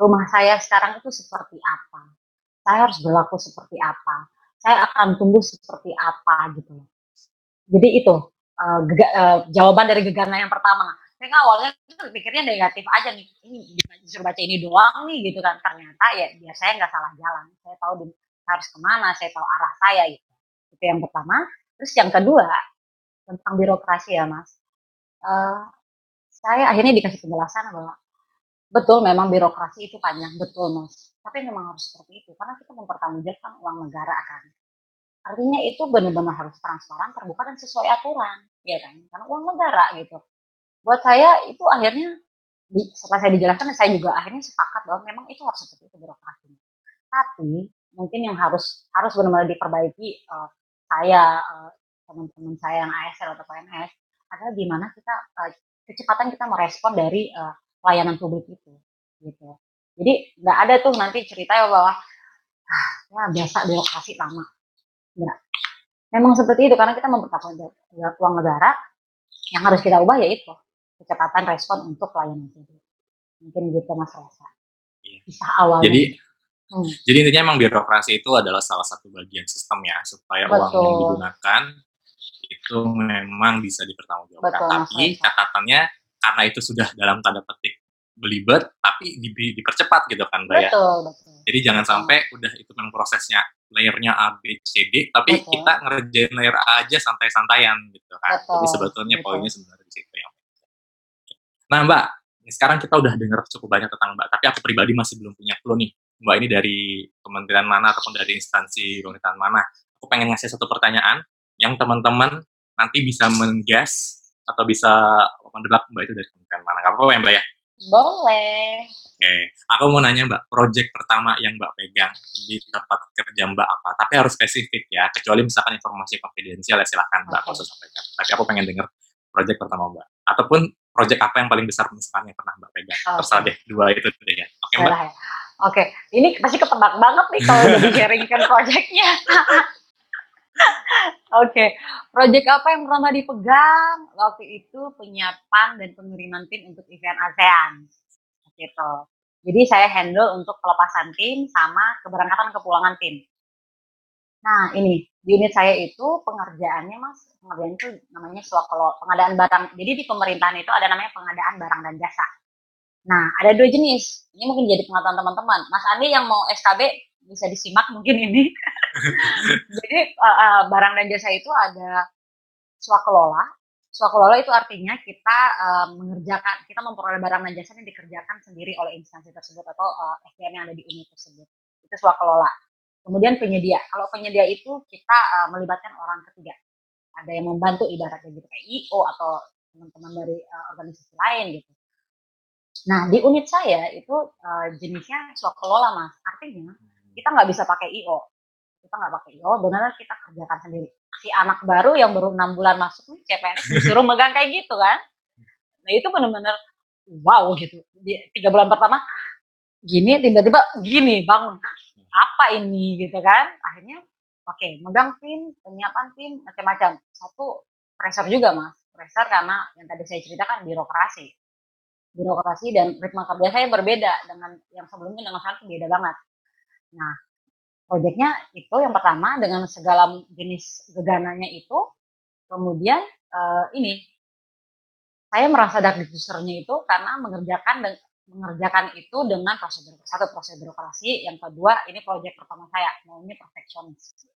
rumah saya sekarang itu seperti apa saya harus berlaku seperti apa saya akan tumbuh seperti apa gitu jadi itu uh, uh, jawaban dari gegana yang pertama. Saya awalnya pikirnya negatif aja nih ini disuruh baca ini doang nih gitu kan. Ternyata ya biar saya nggak salah jalan. Saya tahu di, harus ke mana saya tahu arah saya gitu. Itu yang pertama. Terus yang kedua tentang birokrasi ya mas. Uh, saya akhirnya dikasih penjelasan bahwa betul memang birokrasi itu panjang betul mas tapi memang harus seperti itu karena kita mempertanggungjawabkan uang negara kan artinya itu benar-benar harus transparan terbuka dan sesuai aturan ya kan karena uang negara gitu buat saya itu akhirnya setelah saya dijelaskan saya juga akhirnya sepakat bahwa memang itu harus seperti itu birokrasinya. Tapi mungkin yang harus harus benar-benar diperbaiki uh, saya uh, teman-teman saya yang ASL atau PNS adalah gimana kita uh, kecepatan kita merespon dari uh, layanan publik itu gitu. Jadi nggak ada tuh nanti cerita ya bahwa ah, ya biasa birokrasi lama. Enggak. Memang seperti itu karena kita mempertahankan uang negara yang harus kita ubah ya itu kecepatan respon untuk pelayanan publik. Mungkin gitu Mas Rasa. Iya. Bisa awal. Jadi hmm. jadi intinya emang birokrasi itu adalah salah satu bagian sistem ya supaya Betul. uang yang digunakan itu memang bisa dipertanggungjawabkan. Betul, tapi catatannya karena itu sudah dalam tanda petik belibet tapi di, dipercepat gitu kan Mbak ya. Betul, betul. Jadi jangan sampai udah itu memang prosesnya layernya A, B, C, D, tapi betul. kita ngerjain layer A aja santai-santaian gitu kan. Betul, Jadi sebetulnya betul. poinnya sebenarnya di situ yang Nah Mbak, sekarang kita udah dengar cukup banyak tentang Mbak, tapi aku pribadi masih belum punya clue nih. Mbak ini dari kementerian mana ataupun dari instansi pemerintahan mana. Aku pengen ngasih satu pertanyaan yang teman-teman nanti bisa menggas atau bisa mendelap Mbak itu dari kementerian mana. Gak apa-apa ya Mbak ya? Boleh. Oke, aku mau nanya Mbak, project pertama yang Mbak pegang di tempat kerja Mbak apa? Tapi harus spesifik ya, kecuali misalkan informasi konfidensial ya silahkan Mbak okay. sampaikan. Tapi aku pengen dengar project pertama Mbak. Ataupun project apa yang paling besar misalkan yang pernah Mbak pegang? Oke. Terserah deh, dua itu deh ya. Oke Mbak. Boleh. Oke, ini pasti ketebak banget nih kalau udah di-sharingkan projectnya. Oke, project apa yang pernah dipegang? Waktu itu penyiapan dan pengiriman tim untuk event ASEAN. Gitu. Jadi saya handle untuk pelepasan tim sama keberangkatan kepulangan tim. Nah, ini di unit saya itu pengerjaannya Mas, pengerjaan itu namanya swakelo, pengadaan barang. Jadi di pemerintahan itu ada namanya pengadaan barang dan jasa. Nah, ada dua jenis. Ini mungkin jadi pengetahuan teman-teman. Mas Andi yang mau SKB bisa disimak mungkin ini. jadi uh, uh, barang dan jasa itu ada swakelola. Swakelola itu artinya kita uh, mengerjakan, kita memperoleh barang dan jasa yang dikerjakan sendiri oleh instansi tersebut atau uh, SDM yang ada di unit tersebut. Itu swakelola. Kemudian penyedia. Kalau penyedia itu kita uh, melibatkan orang ketiga. Ada yang membantu ibaratnya gitu kayak IO atau teman-teman dari uh, organisasi lain gitu. Nah, di unit saya itu uh, jenisnya swakelola, Mas. Artinya kita nggak bisa pakai IO. Kita nggak pakai IO, benar kita kerjakan sendiri. Si anak baru yang baru enam bulan masuk nih CPNS disuruh megang kayak gitu kan. Nah itu benar-benar wow gitu. Tiga bulan pertama gini tiba-tiba gini bangun apa ini gitu kan. Akhirnya oke megang tim, penyiapan tim macam-macam. Satu pressure juga mas, pressure karena yang tadi saya ceritakan birokrasi birokrasi dan ritme kerja saya berbeda dengan yang sebelumnya dengan sekarang beda banget. Nah, proyeknya itu yang pertama dengan segala jenis gegananya itu, kemudian uh, ini saya merasa dark diffusernya itu karena mengerjakan dan mengerjakan itu dengan prosedur satu prosedur birokrasi, yang kedua ini proyek pertama saya maunya perfeksionis.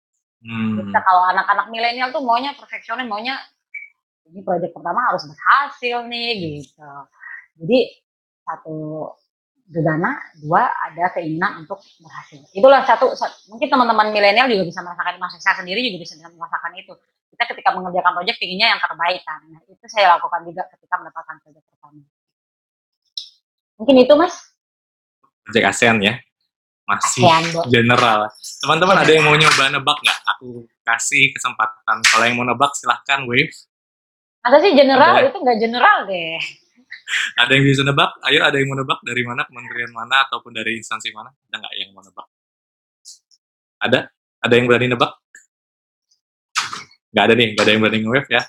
Hmm. Kita kalau anak-anak milenial tuh maunya perfeksionis, maunya ini proyek pertama harus berhasil nih gitu. Jadi satu gegana, dua ada keinginan untuk berhasil. Itulah satu, mungkin teman-teman milenial juga bisa merasakan, masa saya sendiri juga bisa merasakan itu. Kita ketika mengerjakan proyek inginnya yang terbaik kan. Nah, itu saya lakukan juga ketika mendapatkan proyek pertama. Mungkin itu mas? Proyek ASEAN ya? Masih ASEAN, Bo. general. Teman-teman ada yang mau nyoba nebak nggak? Aku kasih kesempatan. Kalau yang mau nebak silahkan wave. Masa sih general? Itu nggak general deh. Ada yang bisa nebak? Ayo ada yang mau nebak dari mana? Kementerian mana ataupun dari instansi mana? Ada nggak yang mau nebak? Ada? Ada yang berani nebak? Nggak ada nih, nggak ada yang berani nge-wave ya.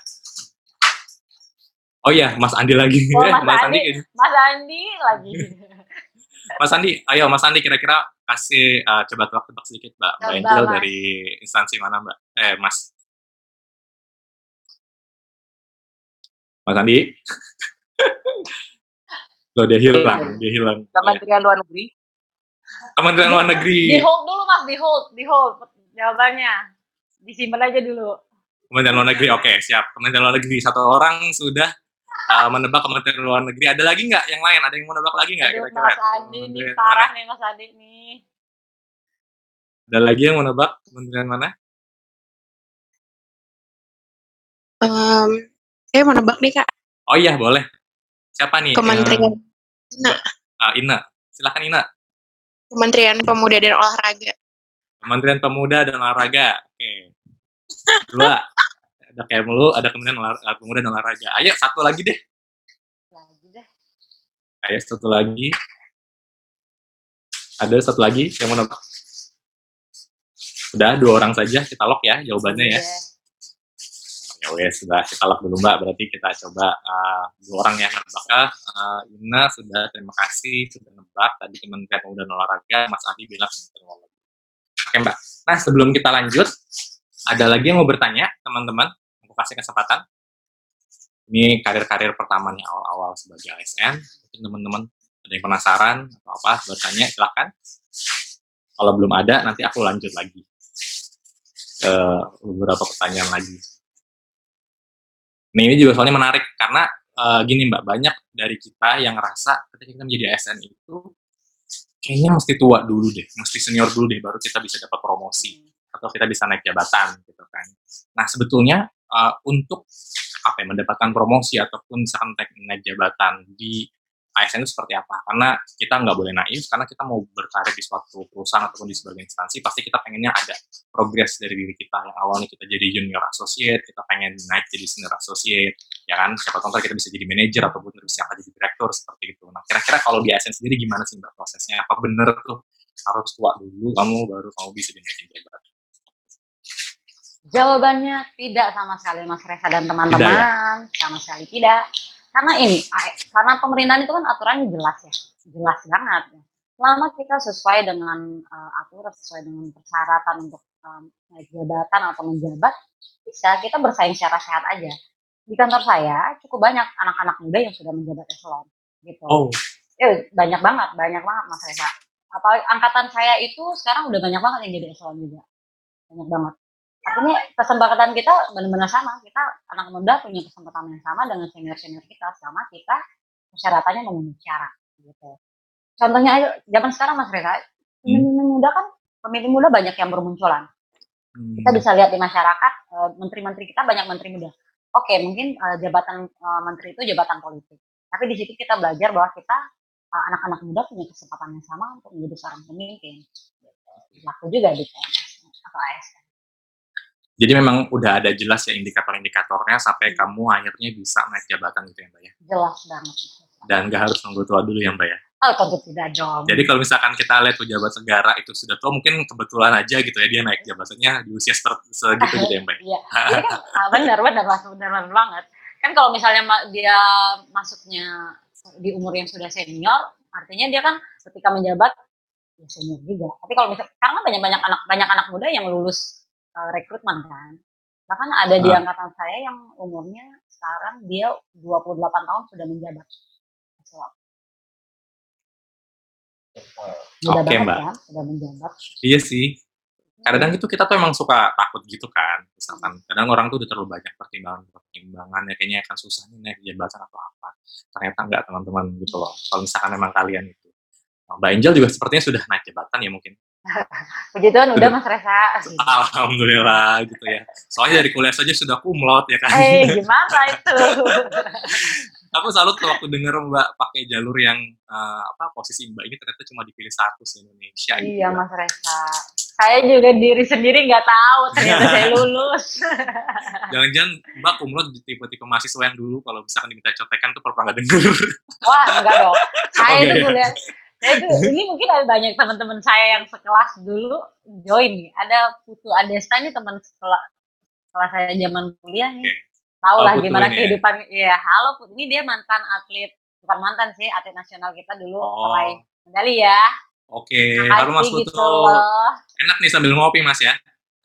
Oh iya, Mas Andi lagi. Oh, Eh, Mas Andi. kayaknya. Mas Andi lagi. Mas Andi, ayo Mas Andi kira-kira kasih uh, coba tebak-tebak sedikit Mbak. Mbak Angel Mas. dari instansi mana Mbak? Eh Mas. Mas Andi. Loh dia hilang, dia hilang. Iya. Kementerian Luar Negeri. Kementerian Luar Negeri. Di hold dulu mas, di hold, di hold jawabannya. Disimpan aja dulu. Kementerian Luar Negeri, oke siap. Kementerian Luar Negeri satu orang sudah uh, menebak Kementerian Luar Negeri. Ada lagi nggak yang lain? Ada yang mau nebak lagi nggak kira-kira? Mas Andi nih parah mana? nih Mas Andi nih. Ada lagi yang mau nebak Kementerian mana? Em, saya mau nebak nih kak, Oh iya boleh. Siapa nih? Kementerian Eh, ah, Ina. Silakan Ina. Kementerian Pemuda dan Olahraga. Kementerian Pemuda dan Olahraga. Oke. Dua. Ada kayak mulu, ada Kementerian Olah- eh, Pemuda dan Olahraga. Ayo satu lagi deh. Lagi deh. Ayo satu lagi. Ada satu lagi yang mau? Udah dua orang saja kita lock ya jawabannya ya. Udah. Ya wes sudah kita lock dulu Mbak. Berarti kita coba uh, dua orang yang nebak. Ah, uh, Ina sudah terima kasih sudah nebak tadi Kementerian Pemuda dan Olahraga. Mas Adi bilang Kementerian Olahraga. Oke Mbak. Nah sebelum kita lanjut, ada lagi yang mau bertanya teman-teman. Aku kasih kesempatan. Ini karir-karir pertamanya awal-awal sebagai ASN. Mungkin teman-teman ada yang penasaran atau apa bertanya silahkan. Kalau belum ada nanti aku lanjut lagi ke beberapa pertanyaan lagi. Nah ini juga soalnya menarik karena eh, gini mbak banyak dari kita yang ngerasa ketika kita menjadi ASN itu kayaknya mesti tua dulu deh, mesti senior dulu deh baru kita bisa dapat promosi atau kita bisa naik jabatan gitu kan. Nah sebetulnya eh, untuk apa ya mendapatkan promosi ataupun misalkan naik jabatan di ASN itu seperti apa? Karena kita nggak boleh naif, karena kita mau berkarir di suatu perusahaan ataupun di sebagai instansi, pasti kita pengennya ada progres dari diri kita. Yang awalnya kita jadi junior associate, kita pengen naik jadi senior associate, ya kan siapa tahu kita bisa jadi manajer ataupun siapa jadi direktur seperti itu nah kira-kira kalau di ASN sendiri gimana sih mbak prosesnya apa bener tuh harus tua dulu kamu baru kamu bisa dinaikin jabatan Jawabannya tidak sama sekali Mas Reza dan Tidak ya? teman-teman, sama sekali tidak. Karena ini, karena pemerintahan itu kan aturannya jelas ya, jelas banget. ya. Selama kita sesuai dengan uh, aturan, sesuai dengan persyaratan untuk um, jabatan atau menjabat, bisa kita bersaing secara sehat aja. Di kantor saya cukup banyak anak-anak muda yang sudah menjabat eselon, gitu. oh Eh, banyak banget, banyak banget Mas Reza. Apa angkatan saya itu sekarang udah banyak banget yang jadi eselon juga, banyak banget. Artinya kesempatan kita benar-benar sama. Kita anak muda punya kesempatan yang sama dengan senior-senior kita selama kita persyaratannya memenuhi syarat gitu. Contohnya aja zaman sekarang Mas Reza, pemilih muda kan pemilih muda banyak yang bermunculan. hmm. Kita bisa lihat di masyarakat eh, menteri-menteri kita banyak menteri muda. Oke, mungkin eh, jabatan eh, menteri itu jabatan politik. Tapi di situ kita belajar bahwa kita anak-anak muda punya kesempatan yang sama untuk menjadi seorang pemimpin. Gitu. Laku juga di PNS atau ASN. Jadi memang udah ada jelas ya indikator-indikatornya sampai kamu akhirnya bisa naik jabatan gitu ya mbak ya Jelas banget. dan gak harus nunggu tua dulu ya mbak ya Oh, tentu tidak dong. Jadi kalau misalkan kita lihat pejabat negara itu sudah tua, mungkin kebetulan aja gitu ya dia naik jabatannya di usia segitu gitu ya mbak. Iya, jadi kan ah, benar benar benar banget. Kan kalau misalnya dia masuknya di umur yang sudah senior, artinya dia kan ketika menjabat ya senior juga. Tapi kalau misalnya karena banyak banyak anak banyak anak muda yang lulus eh, rekrutmen kan. Bahkan ada di angkatan saya yang umurnya sekarang dia 28 tahun sudah menjabat. So, Muda Oke, banget Mbak. kan, sudah menjabat. Iya sih. Kadang itu kita tuh emang suka takut gitu kan. Misalkan kadang orang tuh udah terlalu banyak pertimbangan pertimbangan ya kayaknya akan susah nih naik jabatan atau apa. Ternyata enggak teman-teman gitu loh. Kalau misalkan memang kalian itu. Mbak Angel juga sepertinya sudah naik jabatan ya mungkin. Puji Tuhan udah Mas Reza. Alhamdulillah gitu ya. Soalnya dari kuliah saja sudah kumlot ya kan. Eh, gimana itu? aku salut waktu denger Mbak pakai jalur yang eh, apa posisi Mbak ini ternyata cuma dipilih satu se Indonesia gitu. Iya Mas Reza. Saya juga diri sendiri nggak tahu ternyata saya lulus. Jangan-jangan Mbak kumlot di tipe-tipe mahasiswa yang dulu kalau misalkan diminta contekan tuh pernah nggak denger. Wah enggak dong. Saya Oh, itu kuliah. Itu ini mungkin ada banyak teman-teman saya yang sekelas dulu join nih. Ada Putu Adesta nih teman sekolah sekolah saya zaman kuliah nih. Oke. Tahu lah gimana ini ya. kehidupan. Iya, halo Putu. Ini dia mantan atlet bukan mantan sih atlet nasional kita dulu Oh. peraih medali ya. Oke, halo Mas Putu. gitu loh. Enak nih sambil ngopi Mas ya.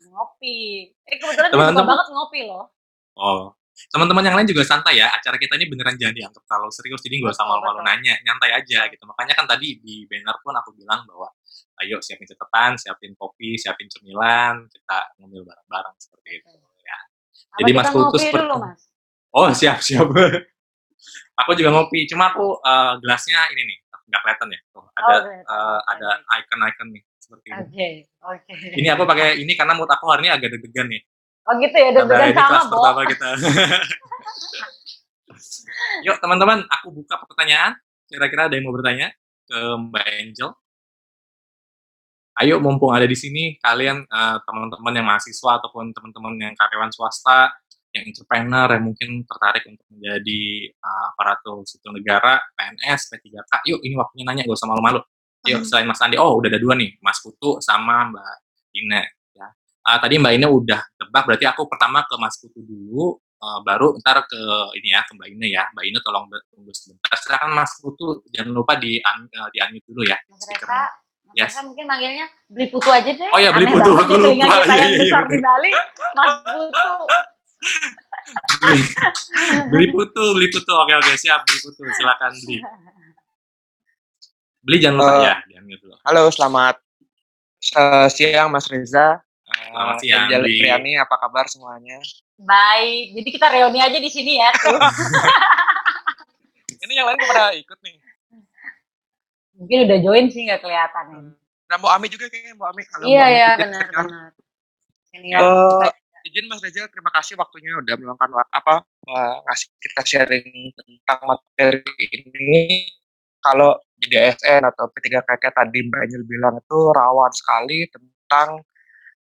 Ngopi. Eh kebetulan dia suka Teman-teman- banget ngopi loh. Oh. Teman-teman yang lain juga santai ya. Acara kita ini beneran jangan dianggap terlalu serius. Jadi nggak usah Betul, malu-malu nanya, nyantai aja gitu. Makanya kan tadi di banner pun aku bilang bahwa ayo siapin catatan, siapin kopi, siapin cemilan, kita ngemil bareng-bareng seperti itu ya. Apa Jadi Mas dulu mas. Oh siap siap. aku juga ngopi. Cuma aku eh, gelasnya ini nih nggak kelihatan ya. Tuh, ada Oh, eh, ada icon-icon nih seperti ini. Oke, oke. Ini aku pakai ini karena mood aku hari ini agak deg-degan nih. Oh gitu ya, deg-degan sama, Bo. pertama kita. Yuk teman-teman, aku buka pertanyaan. Kira-kira ada yang mau bertanya ke Mbak Angel? Ayo mumpung ada di sini kalian eh, teman-teman yang mahasiswa ataupun teman-teman yang karyawan swasta, yang entrepreneur yang mungkin tertarik untuk menjadi eh, aparatur sipil negara, PNS, P3K. Yuk ini waktunya nanya, gak usah malu-malu. Yuk selain Mas Andi, oh udah ada dua nih, Mas Putu sama Mbak Ine. Ah, tadi Mbak Ine udah tebak, berarti aku pertama ke Mas Putu dulu, eh, baru ntar ke ini ya ke Mbak Ine ya. Mbak Ine tolong tunggu sebentar. Silakan Mas Putu, jangan lupa di un- eh, di unmute dulu ya. Mas. Reza, Yes. Reza mungkin manggilnya beli putu aja deh. Oh ya, beli putu, aku telinga lupa. kita Iya, yang iya, besar iya. di Bali, Mas Putu. beli, beli putu, beli putu. Oke oke siap, beli putu. Silakan beli. Beli jangan lupa Eh, ya. Halo, selamat eh, siang Mas Reza. Selamat siang. Priani, apa kabar semuanya? Baik, jadi kita reuni aja di sini ya. Tuh. Ini yang lain pada ikut nih. Mungkin udah join sih nggak kelihatan ini. Nah, Mbak Ami juga kayaknya Mbak Ami. Halo, Iya Mbak Ami. ya, Izin, benar senior. benar. Senior. Eh, izin Mas Reza, terima kasih waktunya udah meluangkan waktu apa eh, ngasih kita sharing tentang materi ini. Kalau di DSN atau P3KK tadi Mbak Angel bilang itu rawan sekali tentang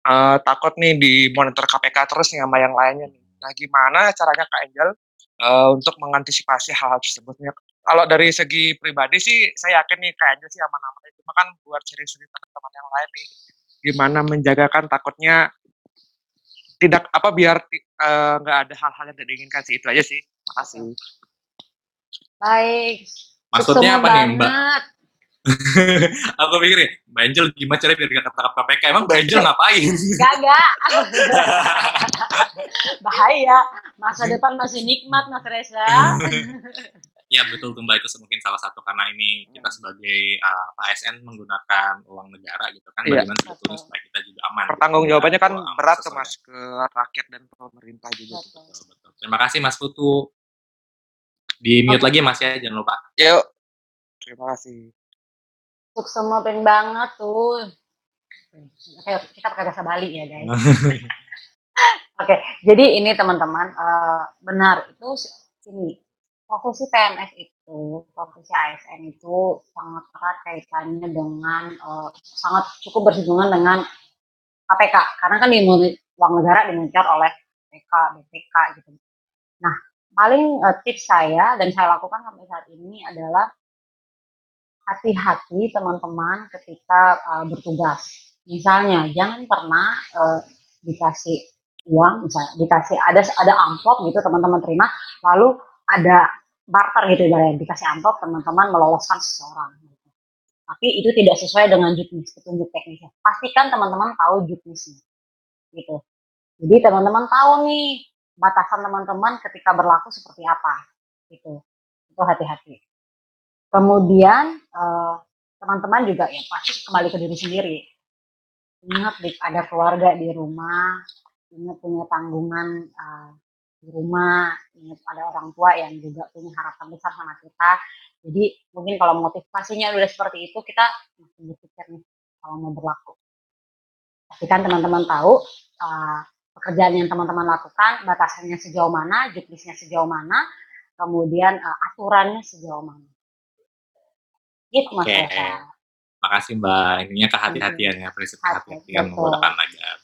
eh, takut nih di monitor KPK terus nih sama yang lainnya nih. Nah, gimana caranya Kak Angel eee, untuk mengantisipasi hal-hal tersebut ya. Kalau dari segi pribadi sih saya yakin nih kayaknya sih aman-aman aja, cuma kan buat sharing-sharing teman-teman yang lain nih, gimana menjagakan takutnya tidak apa, biar eee, nggak ada hal-hal yang tidak diinginkan sih, itu aja sih. Makasih. Baik, Maksudnya apa nih, Mbak? Aku pikir nih, Mbak Angel gimana caranya biar nggak ketangkap KPK, emang Mbak Angel ngapain? Gagak. Bahaya, masa depan masih nikmat Mas Reza. Ya betul tuh Mbak, itu mungkin salah satu karena ini kita sebagai, eee, ASN menggunakan uang negara gitu kan, Iya. bagaimana sebetulnya Betul. supaya kita juga aman gitu Pertanggungjawabannya kan uang berat sesuai Mas, ke rakyat dan pemerintah juga. Betul. Betul betul. Terima kasih Mas Putu. Di-mute Oke. lagi Mas ya, jangan lupa. Yuk. Terima kasih. Sukses pengen banget tuh. Oke, kita pakai bahasa Bali ya, guys. Oke, jadi ini teman-teman, eee, benar itu ini, profesi PNS itu, profesi ASN itu sangat erat kaitannya dengan, eee, sangat cukup bersinggungan dengan KPK, karena kan dimuli uang negara dimonitor oleh KPK, BPK gitu. Nah, paling, eee, tips saya dan saya lakukan sampai saat ini adalah hati-hati teman-teman ketika, eee, bertugas. Misalnya jangan pernah, eee, dikasih uang misalnya, dikasih ada ada amplop gitu teman-teman terima, lalu ada barter gitu ibaratnya, dikasih amplop teman-teman meloloskan seseorang gitu. Tapi itu tidak sesuai dengan juknis, petunjuk teknisnya. Pastikan teman-teman tahu juknisnya, gitu. Jadi teman-teman tahu nih, batasan teman-teman ketika berlaku seperti apa, gitu. Itu hati-hati. Kemudian, eee, teman-teman juga ya pasti kembali ke diri sendiri. Ingat ada keluarga di rumah, ingat punya tanggungan, eee, di rumah, ingat ada orang tua yang juga punya harapan besar sama kita. Jadi mungkin kalau motivasinya udah seperti itu, kita makin berpikir nih kalau mau berlaku. Pastikan teman-teman tahu, eee, pekerjaan yang teman-teman lakukan batasannya sejauh mana, juknisnya sejauh mana, kemudian, aturannya sejauh mana. Gitu Oke. Makasih Mbak, intinya Mhm. kehati-hatian ya, prinsip Hati, kehati-hatian betul. menggunakan ajar.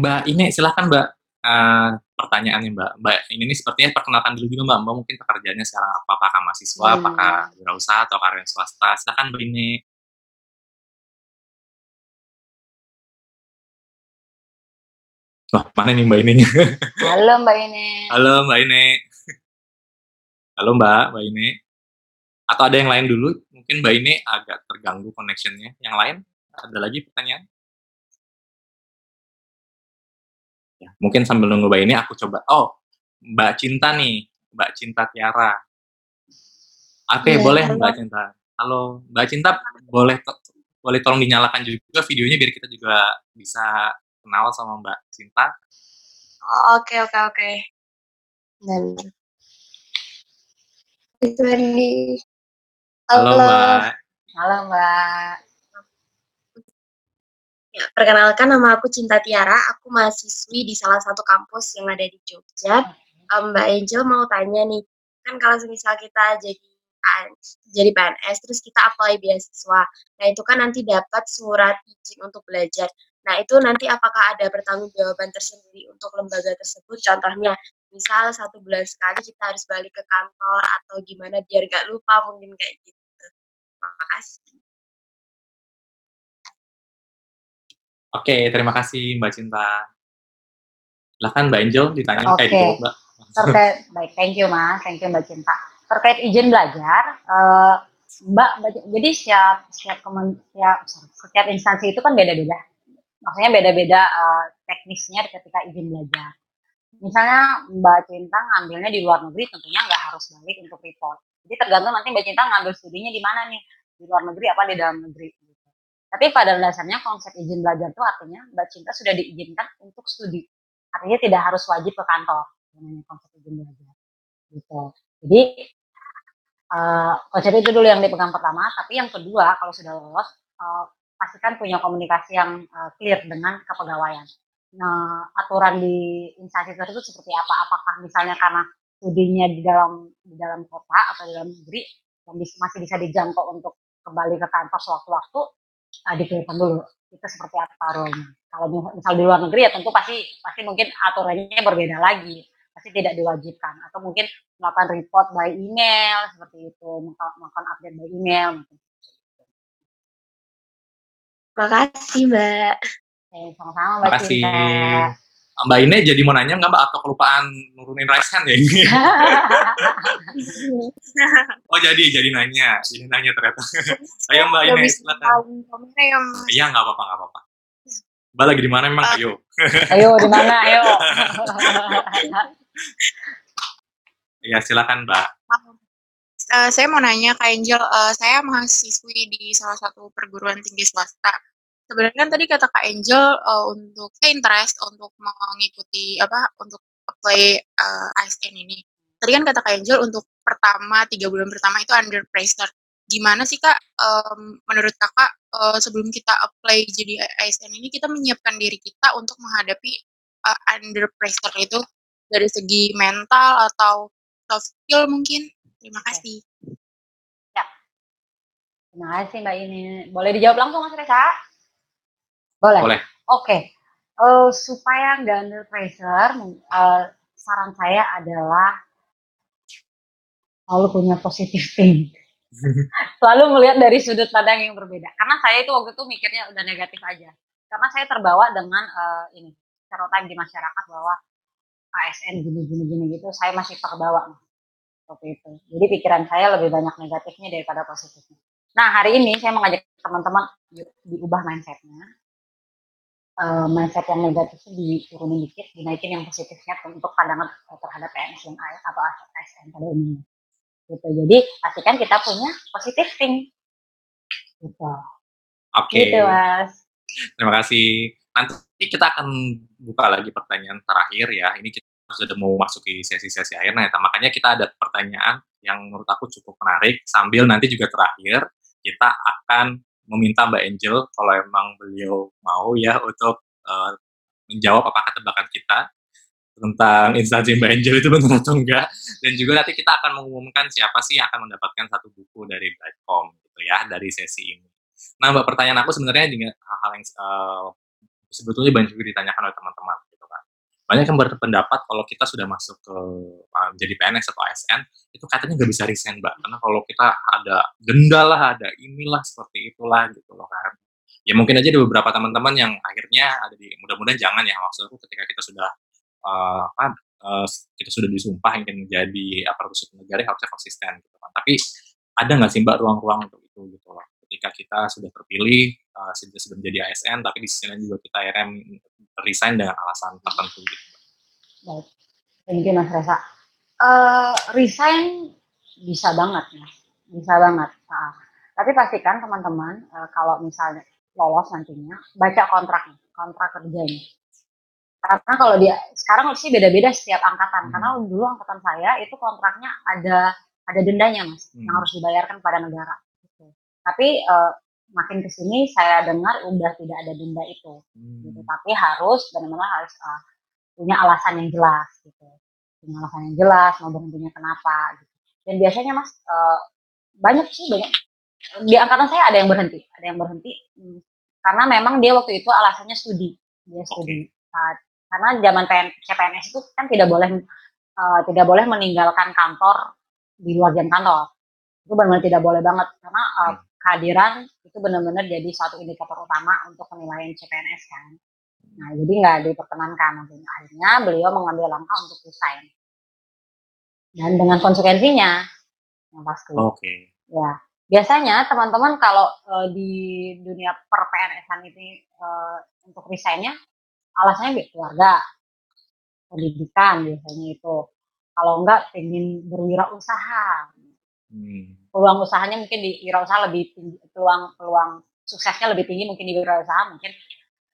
Mbak ini silahkan Mbak, eee, pertanyaannya Mbak. Mbak ini nih sepertinya perkenalkan dulu juga Mbak, Mbak mungkin pekerjaannya sekarang apa? Apakah mahasiswa, apakah Hmm. wirausaha, atau karyawan swasta? Silakan Mbak ini. Wah, mana nih Mbak ininya? Halo Mbak ini. Halo Mbak ini. Halo Mbak, Mbak ini. Atau ada yang lain dulu? Mungkin Mbak ini agak terganggu connection-nya. Yang lain, ada lagi pertanyaan? Mungkin sambil nunggu Mbak ini aku coba oh, Mbak Cinta nih, Mbak Cinta Tiara. Oke, Iya, boleh halo. Mbak Cinta. Halo, Mbak Cinta boleh to boleh tolong dinyalakan juga videonya biar kita juga bisa kenal sama Mbak Cinta? Oke oke oke. Bentar. Itu Wendy. Halo, Mbak. Halo Mbak. Ya, perkenalkan nama aku Cinta Tiara, aku mahasiswi di salah satu kampus yang ada di Jogja. Mbak Angel mau tanya nih, kan kalau misal kita jadi jadi PNS terus kita apply beasiswa. Nah, itu kan nanti dapat surat izin untuk belajar. Nah, itu nanti apakah ada pertanggungjawaban tersendiri untuk lembaga tersebut? Contohnya, misal satu bulan sekali kita harus balik ke kantor atau gimana biar nggak lupa mungkin kayak gitu. Makasih. Oke, terima kasih Mbak Cinta. Silahkan Mbak Angel ditanya Oke. dijawab Mbak. Terkait baik, thank you Mas, thank you Mbak Cinta. Terkait izin belajar, eee, Mbak Mbak- jadi setiap setiap kemen setiap setiap instansi itu kan beda-beda. Maksudnya beda-beda, eee, teknisnya ketika izin belajar. Misalnya Mbak Cinta ngambilnya di luar negeri tentunya nggak harus balik untuk report. Jadi tergantung nanti Mbak Cinta ngambil studinya di mana nih, di luar negeri apa di dalam negeri gitu. Tapi pada dasarnya konsep izin belajar itu artinya Mbak Cinta sudah diizinkan untuk studi. Artinya tidak harus wajib ke kantor, namanya konsep izin belajar, gitu. Jadi, eee, konsep itu dulu yang dipegang pertama, tapi yang kedua kalau sudah lolos, eee, pastikan punya komunikasi yang, eee, clear dengan kepegawaian. Nah, aturan di instansi tersebut seperti apa? Apakah misalnya karena studinya di dalam di dalam kota atau di dalam negeri masih bisa dijangkau untuk kembali ke kantor sewaktu-waktu, eee, dikliarkan dulu, itu seperti apa role-nya. Kalau mi misal di luar negeri ya tentu pasti pasti mungkin aturannya berbeda lagi, pasti tidak diwajibkan atau mungkin melakukan report by email seperti itu, melakukan update by email gitu. Makasih, Mbak. Oke, sama-sama Mbak Makasih. Cinta. Mbak ini jadi mau nanya nggak Mbak atau kelupaan nurunin raise hand ya ini? Oh jadi, jadi nanya, jadi nanya ternyata. Ayo Mbak bisa silakan. ya. Iya nggak apa-apa, nggak apa-apa. Mbak lagi di mana memang? Ayo. Ayo di mana? Ayo. Iya silakan Mbak. Eh, saya mau nanya Kak Angel, eh, saya mahasiswi di salah satu perguruan tinggi swasta. Sebenarnya kan tadi kata Kak Angel eh, untuk saya interest untuk mengikuti apa untuk apply eh, ASN ini. Tadi kan kata Kak Angel untuk pertama tiga bulan pertama itu under pressure. Gimana sih Kak em, menurut Kakak eh, sebelum kita apply jadi ASN ini kita menyiapkan diri kita untuk menghadapi eh, under pressure itu dari segi mental atau soft skill mungkin? Terima Oke. kasih. Terima kasih Mbak ini. Boleh dijawab langsung Mas Reza? Boleh? Boleh. Oke. Eee, supaya nggak under pressure, eee, saran saya adalah selalu punya positive think. Selalu melihat dari sudut pandang yang berbeda. Karena saya itu waktu itu mikirnya udah negatif aja. Karena saya terbawa dengan, eee, ini, stereotype di masyarakat bahwa ASN gini gini gitu, saya masih terbawa, seperti itu. Jadi pikiran saya lebih banyak negatifnya daripada positifnya. Nah, hari ini saya mengajak teman-teman yuk diubah mindset-nya. Eee, mindset yang negatif itu diturunin dikit, dinaikin yang positifnya untuk pandangan, eee, terhadap PNS yang atau ASN pada umumnya. Gitu. Jadi pastikan kita punya positive think. Gitu. Oke. Gitu, Mas. Terima kasih. Nanti kita akan buka lagi pertanyaan terakhir ya. Ini kita sudah mau masuki sesi-sesi akhir. Nah, makanya kita ada pertanyaan yang menurut aku cukup menarik. Sambil nanti juga terakhir kita akan meminta Mbak Angel kalau emang beliau mau ya untuk uh, menjawab apakah tebakan kita tentang instansi Mbak Angel itu benar atau enggak. Dan juga nanti kita akan mengumumkan siapa sih yang akan mendapatkan satu buku dari Brightcom gitu ya dari sesi ini. Nah, Mbak pertanyaan aku sebenarnya dengan hal-hal yang uh, sebetulnya banyak juga ditanyakan oleh teman-teman. Banyak yang berpendapat kalau kita sudah masuk ke uh, jadi PNS atau ASN itu katanya nggak bisa resign mbak. Karena kalau kita ada denda lah ada inilah seperti itulah gitu loh kan. Ya mungkin aja ada beberapa teman-teman yang akhirnya ada di mudah-mudahan jangan ya maksudku ketika kita sudah uh, apa uh, kita sudah disumpah ingin menjadi aparatur sipil negara harusnya konsisten gitu kan. Tapi ada nggak sih mbak ruang-ruang untuk itu gitu loh ketika kita sudah terpilih uh, sudah sudah menjadi ASN tapi di sisi lain juga kita RM resign dengan alasan tertentu gitu. Baik. You mas Reza. Uh, resign bisa banget ya bisa banget uh, tapi pastikan teman-teman uh, kalau misalnya lolos nantinya baca kontraknya kontrak kerjanya. Karena kalau dia sekarang sih beda-beda setiap angkatan. Hmm. karena dulu angkatan saya itu kontraknya ada ada dendanya mas hmm. yang harus dibayarkan pada negara. Tapi uh, makin ke sini saya dengar udah tidak ada denda itu. Hmm. gitu tapi harus benar-benar harus uh, punya alasan yang jelas gitu. Punya alasan yang jelas mau berhentinya kenapa gitu. Dan biasanya mas uh, banyak sih banyak. Di angkatan saya ada yang berhenti ada yang berhenti hmm, karena memang dia waktu itu alasannya studi. Dia studi. Uh, karena zaman PN, CPNS itu kan tidak boleh uh, tidak boleh meninggalkan kantor di luar jam kantor. Itu benar-benar tidak boleh banget karena uh, kehadiran itu benar-benar jadi suatu indikator utama untuk penilaian CPNS kan nah jadi nggak diperkenankan akhirnya beliau mengambil langkah untuk resign dan dengan konsekuensinya yang pasti oke okay. ya biasanya teman-teman kalau uh, di dunia per PNS-an ini uh, untuk resignnya alasannya keluarga, pendidikan biasanya itu. Kalau enggak ingin berwirausaha. Hmm. Peluang usahanya mungkin di wirausaha lebih tinggi, peluang peluang suksesnya lebih tinggi mungkin di wirausaha mungkin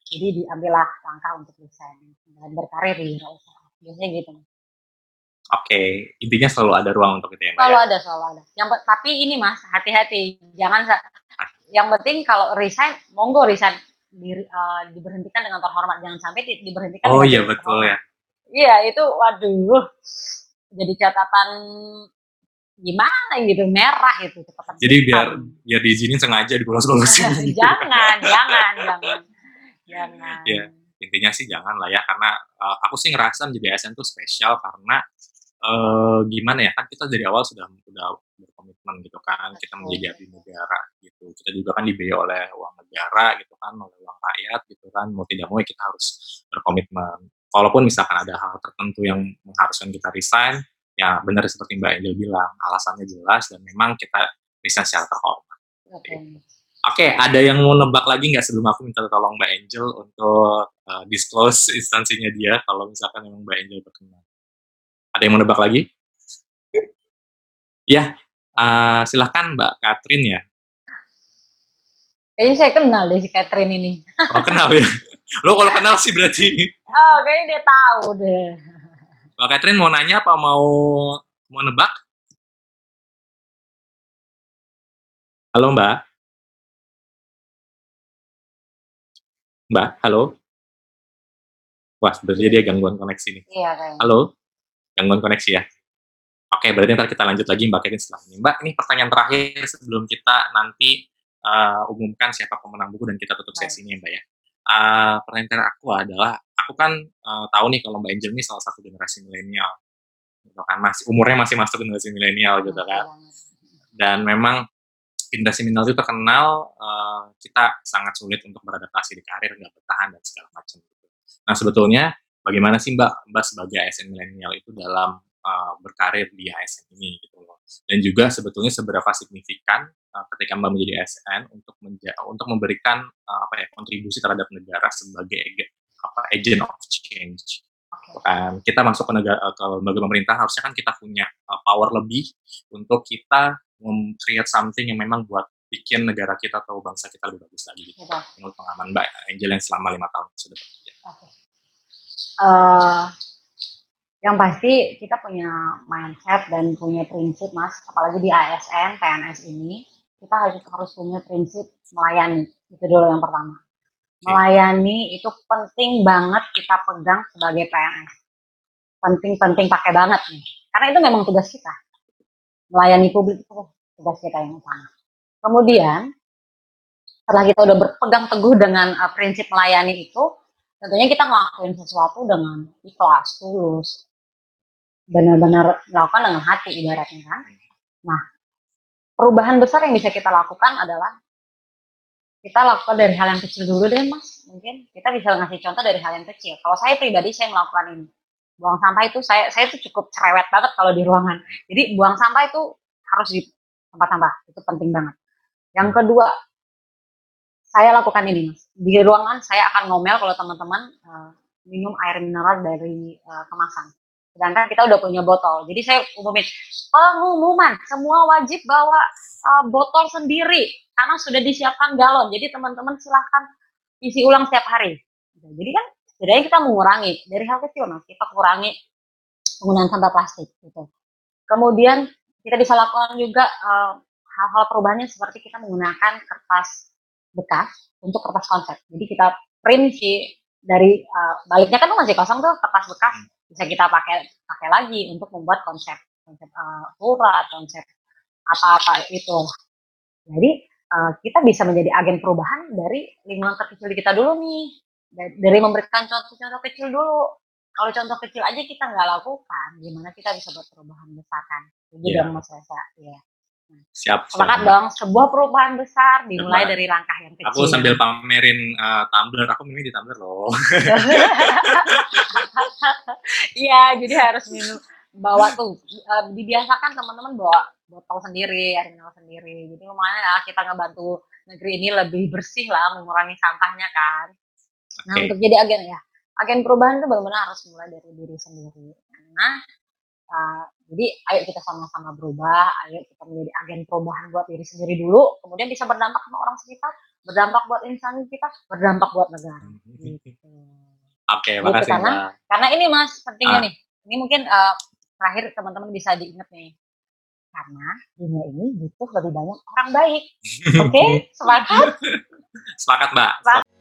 jadi diambillah langkah untuk resign dan berkarir di wirausaha. Biasanya gitu. Oke, intinya selalu ada ruang untuk itu ya, Mbak. Selalu ya? ada, selalu ada. Yang tapi ini Mas, hati-hati. Jangan yang penting kalau resign, monggo resign di, uh, diberhentikan dengan terhormat, jangan sampai di, diberhentikan. Oh iya betul ya. Iya itu, waduh, jadi catatan gimana gitu merah itu. Jadi biar biar diizinin sengaja digolos-golosin. jangan, jangan, jangan, jangan. Ya intinya sih jangan lah ya karena uh, aku sih ngerasa menjadi ASN tuh spesial karena uh, gimana ya kan kita dari awal sudah sudah berkomitmen gitu kan kita menjadi abdi negara gitu kita juga kan dibiayai oleh uang negara gitu kan oleh uang rakyat gitu kan mau tidak mau ya kita harus berkomitmen walaupun misalkan ada hal tertentu yang mengharuskan kita resign ya benar seperti Mbak Angel bilang alasannya jelas dan memang kita resign secara terhormat okay. Oke, okay, ada yang mau nebak lagi nggak sebelum aku minta tolong Mbak Angel untuk uh, disclose instansinya dia kalau misalkan memang Mbak Angel berkenan? Ada yang mau nebak lagi? Ya, uh, silahkan Mbak Catherine ya. Kayaknya saya kenal deh si Catherine ini. Oh kenal ya? Lo kalau kenal sih berarti. Oh kayaknya dia tahu deh. Mbak Catherine mau nanya apa mau mau nebak? Halo Mbak. Mbak, halo. Wah, sebenarnya dia gangguan koneksi nih. Iya, kayaknya. Halo gangguan koneksi ya. Oke, berarti ntar kita lanjut lagi Mbak Kevin setelah ini. Mbak, ini pertanyaan terakhir sebelum kita nanti uh, umumkan siapa pemenang buku dan kita tutup sesi ini Mbak ya. Uh, pertanyaan aku adalah, aku kan uh, tahu nih kalau Mbak Angel ini salah satu generasi milenial, gitu kan, masih umurnya masih masuk generasi milenial gitu kan. Dan memang generasi milenial itu terkenal uh, kita sangat sulit untuk beradaptasi di karir, nggak bertahan dan segala macam. Gitu. Nah sebetulnya bagaimana sih Mbak Mbak sebagai ASN milenial itu dalam uh, berkarir di ASN ini gitu loh. Dan juga sebetulnya seberapa signifikan uh, ketika Mbak menjadi ASN untuk menja untuk memberikan uh, apa ya kontribusi terhadap negara sebagai apa agent of change. Um, kita masuk ke negara ke lembaga pemerintah harusnya kan kita punya uh, power lebih untuk kita create something yang memang buat bikin negara kita atau bangsa kita lebih bagus lagi. Gitu. Menurut pengalaman Mbak Angel yang selama lima tahun sudah bekerja. Okay uh, yang pasti kita punya mindset dan punya prinsip mas apalagi di ASN PNS ini kita harus harus punya prinsip melayani itu dulu yang pertama melayani itu penting banget kita pegang sebagai PNS penting-penting pakai banget nih. Karena itu memang tugas kita. Melayani publik itu tugas kita yang utama. Kemudian setelah kita udah berpegang teguh dengan uh, prinsip melayani itu tentunya kita ngelakuin sesuatu dengan ikhlas, tulus. Benar-benar melakukan dengan hati ibaratnya kan. Nah, perubahan besar yang bisa kita lakukan adalah kita lakukan dari hal yang kecil dulu deh mas. Mungkin kita bisa ngasih contoh dari hal yang kecil. Kalau saya pribadi saya melakukan ini. Buang sampah itu saya saya tuh cukup cerewet banget kalau di ruangan. Jadi buang sampah itu harus di tempat sampah itu penting banget. Yang kedua saya lakukan ini mas. Di ruangan saya akan ngomel kalau teman-teman uh, minum air mineral dari uh, kemasan sedangkan kita udah punya botol jadi saya umumin pengumuman semua wajib bawa uh, botol sendiri karena sudah disiapkan galon. Jadi teman-teman silahkan isi ulang setiap hari. Jadi kan setidaknya kita mengurangi dari hal kecil mas, kita kurangi penggunaan sampah plastik gitu. Kemudian kita bisa lakukan juga hal hal-hal perubahannya seperti kita menggunakan kertas bekas untuk kertas konsep. Jadi kita print sih dari uh, baliknya kan masih kosong tuh kertas bekas bisa kita pakai pakai lagi untuk membuat konsep konsep uh, surat, konsep apa-apa itu. Jadi uh, kita bisa menjadi agen perubahan dari lingkungan terkecil kita dulu nih dari memberikan contoh-contoh kecil dulu kalau contoh kecil aja kita nggak lakukan gimana kita bisa buat perubahan besar kan jadi yeah. mas Reza ya siap sepakat dong. Sebuah perubahan besar dimulai dari langkah yang kecil. aku sambil pamerin uh, tumbler. Aku minum di tumbler loh. Iya jadi harus minum. Bawa tuh uh, dibiasakan teman-teman bawa botol sendiri, air mineral sendiri. Jadi lumayan lah kita ngebantu negeri ini lebih bersih lah, mengurangi sampahnya kan. Nah untuk jadi agen ya, agen perubahan itu benar-benar harus mulai dari diri sendiri. Karena uh, jadi ayo kita sama-sama berubah, ayo kita menjadi agen perubahan buat diri sendiri dulu, kemudian bisa berdampak sama orang sekitar, berdampak buat insan kita, berdampak buat negara. Gitu. Oke, okay, gitu, makasih karena, Karena ini mas pentingnya ah. nih, ini mungkin uh, terakhir teman-teman bisa diingat nih karena dunia ini butuh lebih banyak orang baik. Oke, okay? sepakat? Sepakat, Mbak. Sepakat.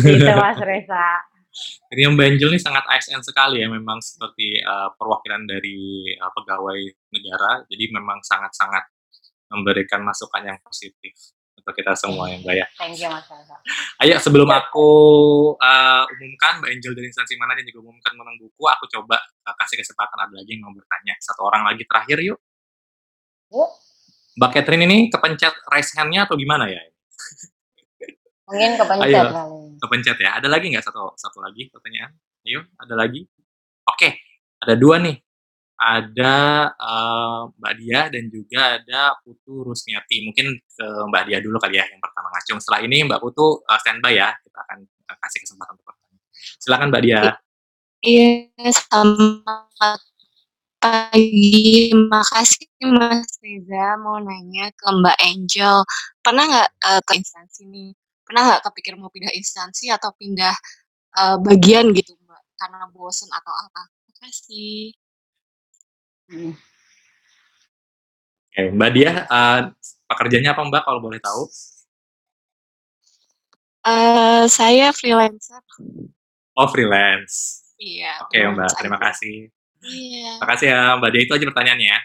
Gitu Mas Reza. Jadi yang Banjul ini sangat ASN sekali ya, memang seperti uh, perwakilan dari uh, pegawai negara, jadi memang sangat-sangat memberikan masukan yang positif. untuk kita semua ya, Mbak, ya. Thank you, Mas Reza. Ayo sebelum aku, eee, umumkan Mbak Angel dari instansi mana dan juga umumkan menang buku, aku coba, eee, kasih kesempatan ada lagi yang mau bertanya, 1 orang lagi terakhir yuk. Yuk. Mbak Catherine ini kepencet raise hand-nya atau gimana ya? Mungkin kepencet Ayo, kali. kepencet ya. Ada lagi nggak satu satu lagi pertanyaan? Ayo, ada lagi? Oke, ada 2 nih. Ada, eee, Mbak Diah dan juga ada Putu Rusmiati. Mungkin ke Mbak Diah dulu kali ya yang pertama ngacung. Setelah ini Mbak Putu, eee, standby ya, kita akan, eee, kasih kesempatan untuk bertanya. Silakan Mbak Diah. Iya, selamat pagi. Makasih Mas Reza, mau nanya ke Mbak Angel, pernah nggak, eee, ke instansi nih, pernah nggak kepikir mau pindah instansi atau pindah, eee, bagian gitu Mbak, karena bosen atau apa? Makasih. Mhm. Oke, Mbak Diah, eee, pekerjaannya apa Mbak kalau boleh tahu? Eee, saya freelancer. Oh, freelance. Iya, Oke Mbak, freelance terima aja. kasih. Iya. Makasih ya Mbak Diah, itu aja pertanyaannya ya.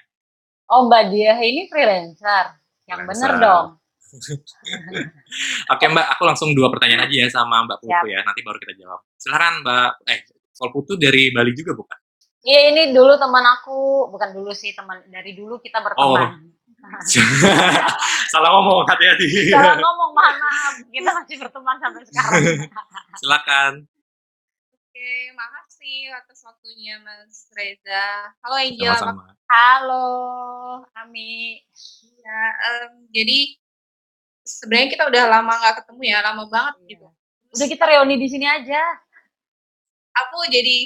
Oh, Mbak Diah ini freelancer? Yang bener Freelancer. dong. Oke Mbak, aku langsung 2 pertanyaan aja ya sama Mbak Putu Siap. ya, nanti baru kita jawab. Silakan Mbak eh, kalau Putu dari Bali juga bukan? Iya, ini dulu teman aku, bukan dulu sih teman, dari dulu kita Oh. berteman. Salah ngomong, hati-hati. Salah ngomong, maaf. Kita masih berteman sampai sekarang. Silakan. Oke, makasih atas waktunya Mas Reza. Halo Angel, Sama-sama. Halo, Ami. Iya, mmm, jadi sebenarnya kita udah lama nggak ketemu ya, lama banget Iya. gitu. Udah kita reuni di sini aja. aku jadi,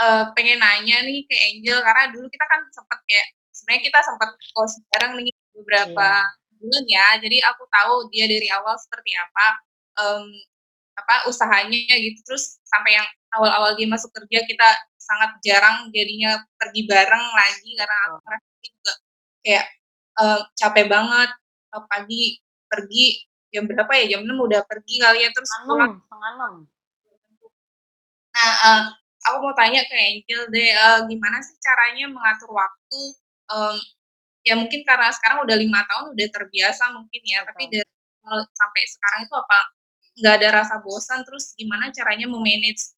eee, pengen nanya nih ke Angel karena dulu kita kan sempet kayak sebenarnya kita sempet kos bareng nih beberapa Iya. bulan ya. Jadi aku tahu dia dari awal seperti apa, mmm, apa, usahanya gitu. Terus sampai yang awal-awal dia masuk kerja kita sangat jarang jadinya pergi bareng lagi karena aku dia juga kayak, eee, capek banget, eee, pagi pergi jam berapa ya, jam 6 udah pergi kali ya, terus pulang. 6, setengah 6. Nah, eee, aku mau tanya ke Angel deh, eee, gimana sih caranya mengatur waktu, mmm, ya mungkin karena sekarang udah 5 tahun udah terbiasa mungkin ya, tapi dari sampai sekarang itu apa nggak ada rasa bosan, terus gimana caranya me-manage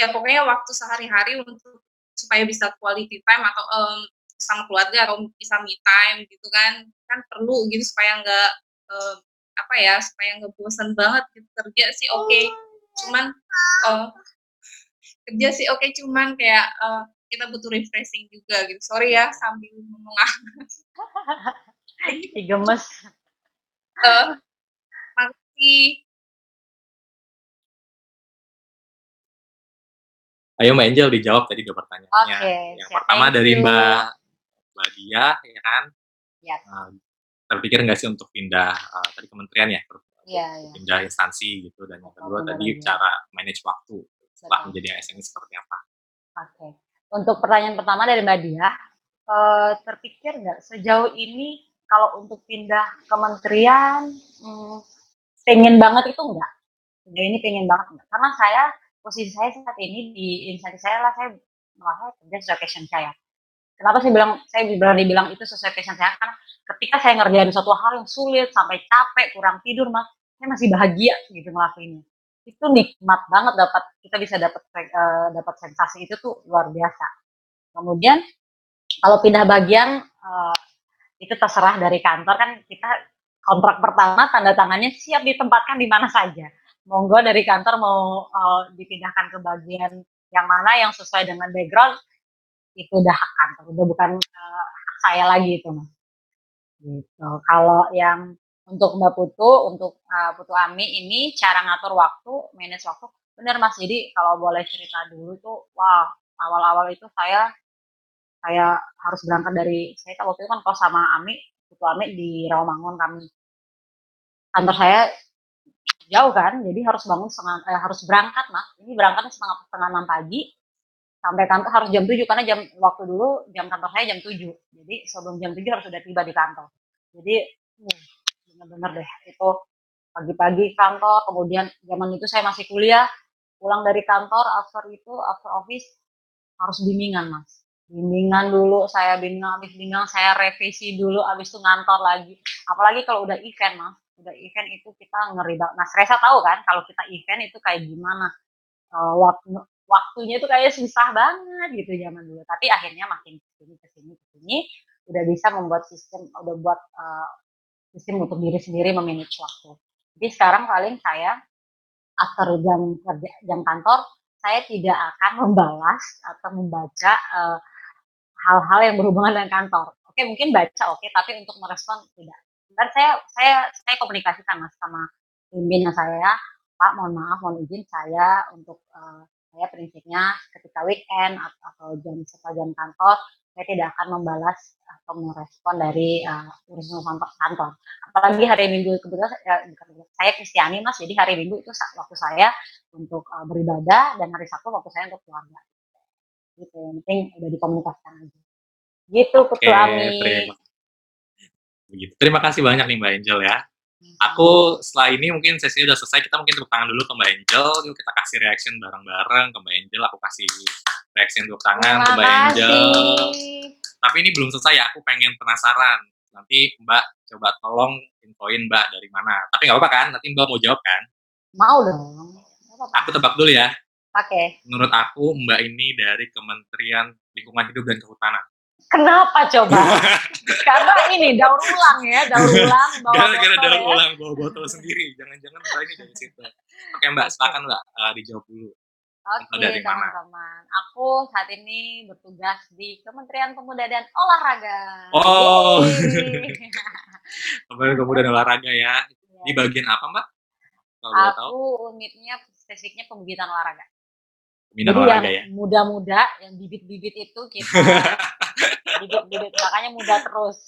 ya pokoknya waktu sehari-hari untuk supaya bisa quality time atau, mmm, sama keluarga atau bisa me time gitu kan, kan perlu gitu supaya nggak, eee, apa ya, supaya nggak bosen banget gitu. Kerja sih oke, cuman, eee, kerja sih oke, cuman kayak, eee, kita butuh refreshing juga gitu. Sorry ya sambil menganga Ih, gemes. Makasih. Ayo Mbak Angel dijawab tadi 2 pertanyaannya. Oke, Yang pertama dari. Mbak Mbak Diah ya kan, Yes. eee, terpikir nggak sih untuk pindah, eee, tadi kementerian ya, Iya iya. pindah instansi gitu, dan yang kedua bener tadi aja. cara manage waktu setelah Betul. menjadi ASN seperti apa? Oke. Untuk pertanyaan pertama dari Mbak Diah, eee, terpikir nggak sejauh ini kalau untuk pindah kementerian, mmm, pengen banget itu enggak. Sejauh ini pengen banget enggak. Karena saya posisi saya saat ini di instansi saya lah saya merasa kerja sesuai passion saya. Kenapa saya bilang saya berani bilang itu sesuai passion saya, karena ketika saya ngerjain suatu hal yang sulit, sampai capek, kurang tidur, Mas, saya masih bahagia gitu ngelakuinnya. Itu nikmat banget dapat kita bisa dapat eee, dapat sensasi itu tuh luar biasa. Kemudian kalau pindah bagian, eee, itu terserah dari kantor kan kita kontrak pertama tanda tangannya siap ditempatkan di mana saja. Monggo dari kantor mau, eee, dipindahkan ke bagian yang mana yang sesuai dengan background, itu udah hak kantor, udah bukan, eee, hak saya lagi itu, Mas. Gitu. Kalau yang untuk Mbak Putu, untuk, eee, Putu Ami ini cara ngatur waktu, manage waktu, bener, Mas. Jadi kalau boleh cerita dulu tuh, wah, awal-awal itu saya kayak harus berangkat dari saya waktu itu kan kos sama Ami, Putu Ami di Rawamangun kami. Kantor saya jauh kan, jadi harus bangun setengah eee, harus berangkat, Mas. Ini berangkatnya setengah setengah 6 pagi, sampai kantor harus jam 7 karena jam waktu dulu jam kantor saya jam 7. Jadi sebelum jam 7 harus sudah tiba di kantor. Jadi, uh, bener-bener deh itu pagi-pagi kantor, kemudian zaman itu saya masih kuliah, pulang dari kantor after itu, after office harus bimbingan, Mas. Bimbingan dulu, saya bimbingan, habis bimbingan saya revisi dulu, habis itu ngantor lagi. Apalagi kalau udah event, Mas. udah event itu kita ngeri banget. Mas Reza tahu kan kalau kita event itu kayak gimana, eee, waktu waktunya itu kayak susah banget gitu zaman dulu. Tapi akhirnya makin ke sini ke sini ke sini udah bisa membuat sistem udah buat, eee, sistem untuk diri sendiri memanage waktu. Jadi sekarang paling saya after jam kerja jam kantor, saya tidak akan membalas atau membaca, eee, hal-hal yang berhubungan dengan kantor. Oke mungkin baca oke, tapi untuk merespon tidak. Dan saya saya saya komunikasikan Mas sama pimpinan saya, "Pak mohon maaf, mohon izin saya untuk, eee, saya prinsipnya ketika weekend at atau jam setelah jam kantor, saya tidak akan membalas atau merespon dari, eee, urusan kantor kantor." Apalagi hari Minggu kebetulan ya bukan saya Kristiani Mas, jadi hari Minggu itu waktu saya untuk, eee, beribadah dan hari Sabtu waktu saya untuk keluarga. Gitu, yang penting udah dikomunikasikan aja. Gitu Ketua Ami. terima begitu. Terima kasih banyak nih Mbak Angel ya. Aku setelah ini mungkin sesinya udah selesai, kita mungkin tepuk tangan dulu ke Mbak Angel, yuk kita kasih reaction bareng-bareng ke Mbak Angel, aku kasih reaction tepuk tangan ke Mbak Angel. kasih. Tapi ini belum selesai ya, aku pengen penasaran. Nanti Mbak coba tolong infoin Mbak dari mana. Tapi nggak apa-apa kan? Nanti Mbak mau jawab kan? Mau dong. Aku tebak dulu ya. Oke. Menurut aku Mbak ini dari Kementerian Lingkungan Hidup dan Kehutanan. Kenapa coba? Karena ini daur ulang ya, daur ulang bawa Gara-gara daur ya. ulang bawa botol sendiri. Jangan-jangan Mbak ini dari situ. Oke Mbak, silakan Mbak, eee, dijawab dulu. Oke teman-teman, aku saat ini bertugas di Kementerian Pemuda dan Olahraga. Oh. Kementerian Pemuda dan Olahraga ya. Di Iya. bagian apa Mbak? Kalau boleh tahu? Aku unitnya spesifiknya pembibitan olahraga. Pembinaan Jadi yang olahraga ya? muda-muda, yang bibit-bibit itu kita bibit-bibit, makanya muda terus.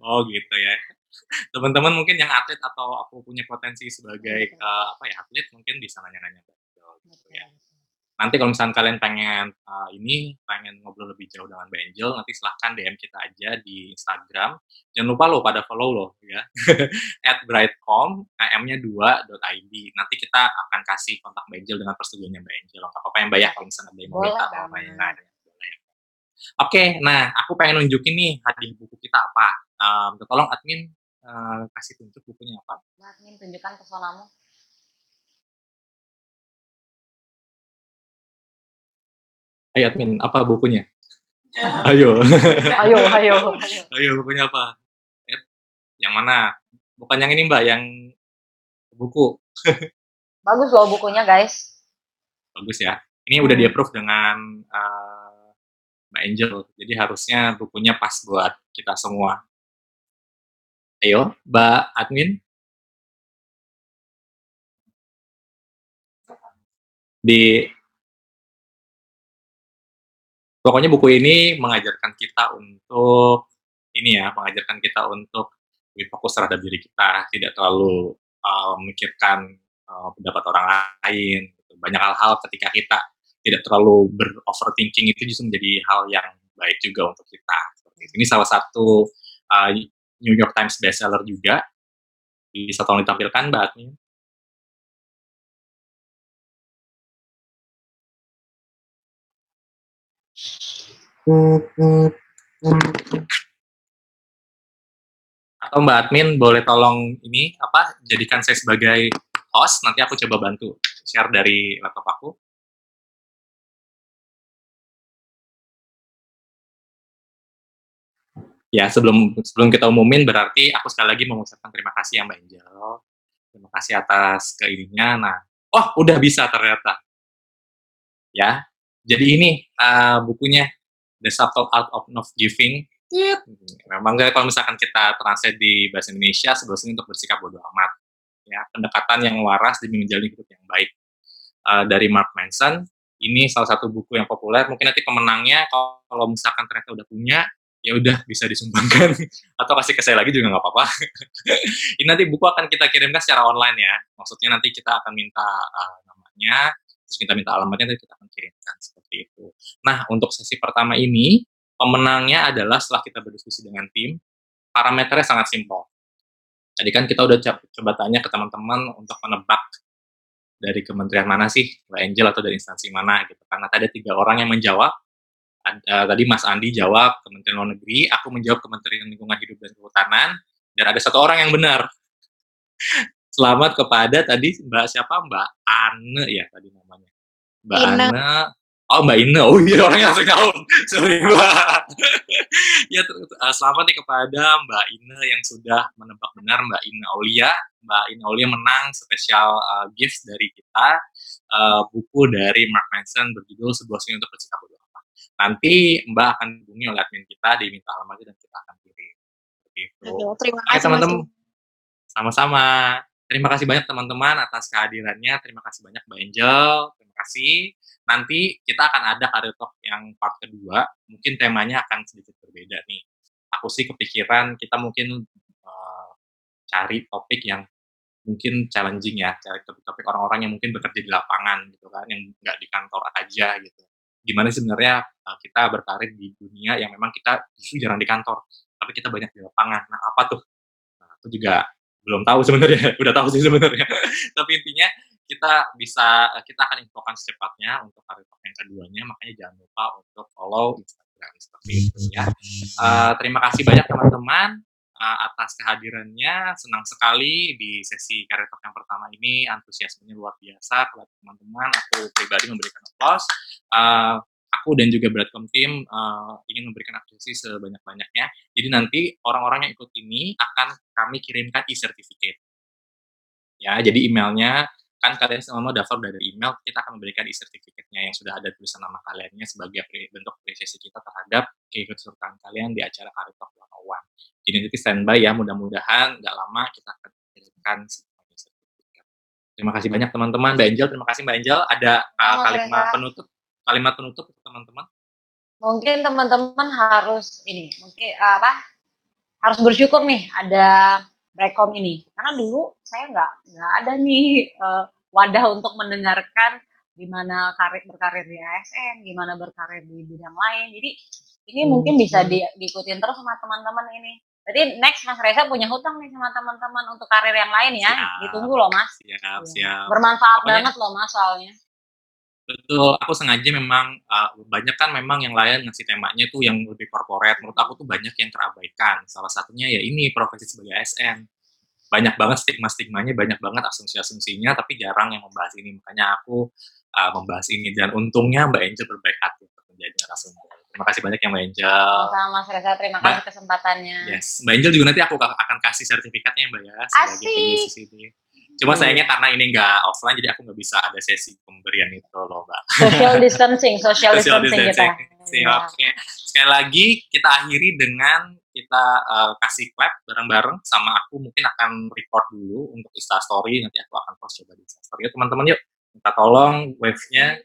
Oh gitu ya. Teman-teman mungkin yang atlet atau aku punya potensi sebagai, Betul. eee, apa ya, atlet mungkin bisa nanya-nanya gitu ya. Nanti kalau misalkan kalian pengen, eee, ini, pengen ngobrol lebih jauh dengan Mbak Angel, nanti silahkan DM kita aja di Instagram. Jangan lupa loh pada follow loh ya, @brightcom, AM-nya 2.id. Nanti kita akan kasih kontak Mbak Angel dengan persetujuannya Mbak Angel. Nggak apa-apa ya Mbak ya, kalau misalnya ada yang mau minta atau banget. nanya-nanya, Oke, nah aku pengen nunjukin nih hadiah buku kita apa. Mmm, tolong admin, eee, kasih tunjuk bukunya apa. Admin tunjukkan pesonamu. Ayo admin, apa bukunya? Ayo. Ayo ayo ayo. Ayo bukunya apa? Yang mana? Bukan yang ini Mbak, yang buku. Bagus loh bukunya guys. Bagus ya. Ini udah di-approve dengan, eee, Mbak Angel, jadi harusnya bukunya pas buat kita semua. Ayo, Mbak admin. Di Pokoknya buku ini mengajarkan kita untuk ini ya, mengajarkan kita untuk lebih fokus terhadap diri kita, tidak terlalu, memikirkan, eee, pendapat orang lain. Banyak hal-hal ketika kita tidak terlalu ber-overthinking itu justru menjadi hal yang baik juga untuk kita. Ini salah satu, eee, New York Times bestseller juga. Bisa tolong ditampilkan Mbak admin. Atau Mbak admin boleh tolong ini, apa, jadikan saya sebagai host, nanti aku coba bantu share dari laptop aku. Ya, sebelum sebelum kita umumin berarti aku sekali lagi mengucapkan terima kasih ya Mbak Angel. Terima kasih atas ke ininya. Nah oh udah bisa ternyata. Ya, jadi ini, eee, bukunya The Subtle Art of Not Giving. Nyet. Memang kalau misalkan kita translate di bahasa Indonesia, sebenarnya untuk bersikap bodo amat. Ya, pendekatan yang waras demi menjalani hidup yang baik. Eee, dari Mark Manson. Ini salah satu buku yang populer, mungkin nanti pemenangnya kalau misalkan ternyata udah punya, ya udah bisa disumbangkan atau kasih ke saya lagi juga nggak apa-apa. Ini nanti buku akan kita kirimkan secara online ya. Maksudnya nanti kita akan minta, eee, namanya, terus kita minta alamatnya, nanti kita akan kirimkan, seperti itu. Nah, untuk sesi pertama ini, pemenangnya adalah setelah kita berdiskusi dengan tim, parameternya sangat simpel. Tadi kan kita udah coba tanya ke teman-teman untuk menebak dari kementerian mana sih, Mbak Angel atau dari instansi mana gitu, karena tadi ada 3 orang yang menjawab. Ada tadi Mas Andi jawab Kementerian Luar Negeri, aku menjawab Kementerian Lingkungan Hidup dan Kehutanan, dan ada 1 orang yang benar. Selamat kepada tadi Mbak siapa? Mbak Ane ya tadi namanya? Mbak Ine. Ane oh Mbak Ine, oh iya orangnya langsung tahu, sorry Mbak. Ya eee, selamat nih kepada Mbak Ine yang sudah menebak benar Mbak Ine Aulia. Mbak Ine Aulia menang spesial, eee, gift dari kita, eee, buku dari Mark Manson berjudul Sebuah Seni Untuk Bodo Amat. Nanti Mbak akan dihubungi oleh admin kita, diminta alamatnya dan kita akan kirim, gitu. Oke, terima kasih Mas teman-tem Rizky. sama-sama. Terima kasih banyak teman-teman atas kehadirannya, terima kasih banyak Mbak Angel, terima kasih. Nanti kita akan ada Career Talk yang part kedua, mungkin temanya akan sedikit berbeda nih. Aku sih kepikiran kita mungkin, eee, cari topik yang mungkin challenging ya, cari topik-topik orang-orang yang mungkin bekerja di lapangan gitu kan, yang nggak di kantor aja gitu. Gimana sebenarnya, eee, kita berkarir di dunia yang memang kita justru jarang di kantor, tapi kita banyak di lapangan. Nah, apa tuh? Nah, aku juga belum tahu sebenarnya, udah tahu sih sebenarnya. Tapi intinya kita bisa eee, kita akan infokan secepatnya untuk Talk yang keduanya, makanya jangan lupa untuk follow Instagram, seperti itu ya. Eee, terima kasih banyak teman-teman, eee, atas kehadirannya, senang sekali di sesi Career Talk yang pertama ini, antusiasmenya luar biasa kepada teman-teman, aku pribadi memberikan applause. Eee, aku dan juga Bradcom Team, eee, ingin memberikan apresiasi sebanyak-banyaknya. Jadi nanti orang-orang yang ikut ini akan kami kirimkan e-certificate. Ya, jadi emailnya kan kalian semua daftar ada email, kita akan memberikan e-certificate-nya yang sudah ada tulisan nama kaliannya sebagai bentuk apresiasi kita terhadap keikutsertaan kalian di acara Career Talk 101. Jadi nanti standby ya, mudah-mudahan nggak lama kita akan kirimkan semua e-certificate. Terima kasih banyak teman-teman. Mbak Angel, terima kasih Mbak Angel. Ada, Mas kalimat penutup kalimat penutup untuk teman-teman? Mungkin teman-teman harus ini, mungkin apa, harus bersyukur nih ada Bradcom ini. Karena dulu saya nggak nggak ada nih, eee, wadah untuk mendengarkan gimana karir berkarir di ASN, gimana berkarir di bidang lain. Jadi ini mungkin bisa di diikutin terus sama teman-teman ini. Jadi next Mas Reza punya hutang nih sama teman-teman untuk karir yang lain ya, Siap. ditunggu loh Mas. Siap Iya, siap. bermanfaat Pokoknya banget loh Mas soalnya. Betul, aku sengaja memang, eee, banyak kan memang yang lain ngasih temanya tuh yang lebih corporate, menurut aku tuh banyak yang terabaikan. Salah satunya ya ini, profesi sebagai ASN. Banyak banget stigma-stigmanya, banyak banget asumsi-asumsinya, tapi jarang yang membahas ini. Makanya aku, eee, membahas ini dan untungnya Mbak Angel berbaik hati untuk menjadi narasumber. Terima kasih banyak ya Mbak Angel. Sama-sama Mas Reza, terima Mbak kasih kesempatannya. yes, Mbak Angel juga nanti aku ka akan kasih sertifikatnya ya Mbak ya, sebagai Asik. pengisi sini. Cuma Iya. sayangnya karena ini nggak offline, jadi aku nggak bisa ada sesi pemberian itu loh Mbak. Social distancing, social Social distancing kita. distancing. Siap, Iya. oke. Sekali lagi kita akhiri dengan kita, eee, kasih clap bareng-bareng sama aku mungkin akan record dulu untuk Insta Story, nanti aku akan post coba di Insta Story. Yuk teman-teman yuk, minta tolong wave-nya.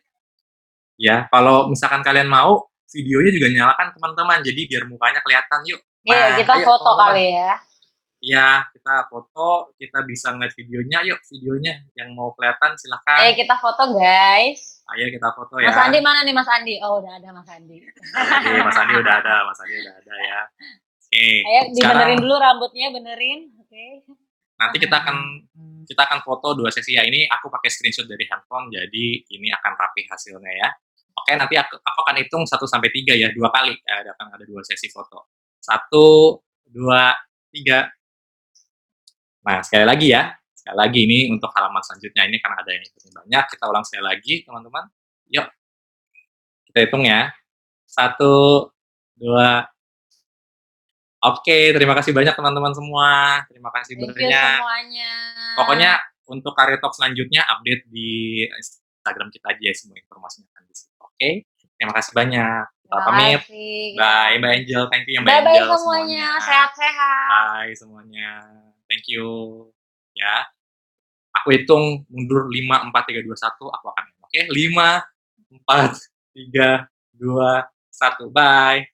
Ya, kalau misalkan kalian mau, videonya juga nyalakan teman-teman, jadi biar mukanya kelihatan yuk. Iya, Nah, kita ayo foto kali ya. Iya, kita foto, kita bisa ngeliat videonya, yuk videonya yang mau kelihatan Ayo silahkan. kita foto guys. Ayo kita foto Mas ya. Andi mana nih Mas Andi? Oh udah ada Mas Andi. Oke, Mas Andi udah ada, Mas Andi udah ada ya. Oke, Ayo sekarang dibenerin dulu rambutnya, benerin. Oke. nanti kita akan kita akan foto dua sesi ya. Ini aku pakai screenshot dari handphone, jadi ini akan rapi hasilnya ya. Oke, nanti aku, aku akan hitung 1 sampai 3 ya, dua kali. Eh, akan ada dua sesi foto. 1, 2, 3. Nah, sekali lagi ya. Sekali lagi ini untuk halaman selanjutnya ini karena ada yang ikutin banyak. Kita ulang sekali lagi, teman-teman. Yuk. Kita hitung ya. 1, 2, Oke, terima kasih banyak teman-teman semua. Terima kasih Thank banyak. semuanya. Pokoknya untuk Career Talk selanjutnya update di Instagram kita aja semua informasinya akan di situ. Oke. Terima kasih banyak. Kita pamit. Bye Mbak Angel. Thank you ya Mbak Bye bye Angel semuanya. Sehat-sehat. Bye semuanya. Thank you. Ya. Aku hitung mundur 5 4 3 2 1 aku akan. Oke, 5 4 3 2 1. Bye.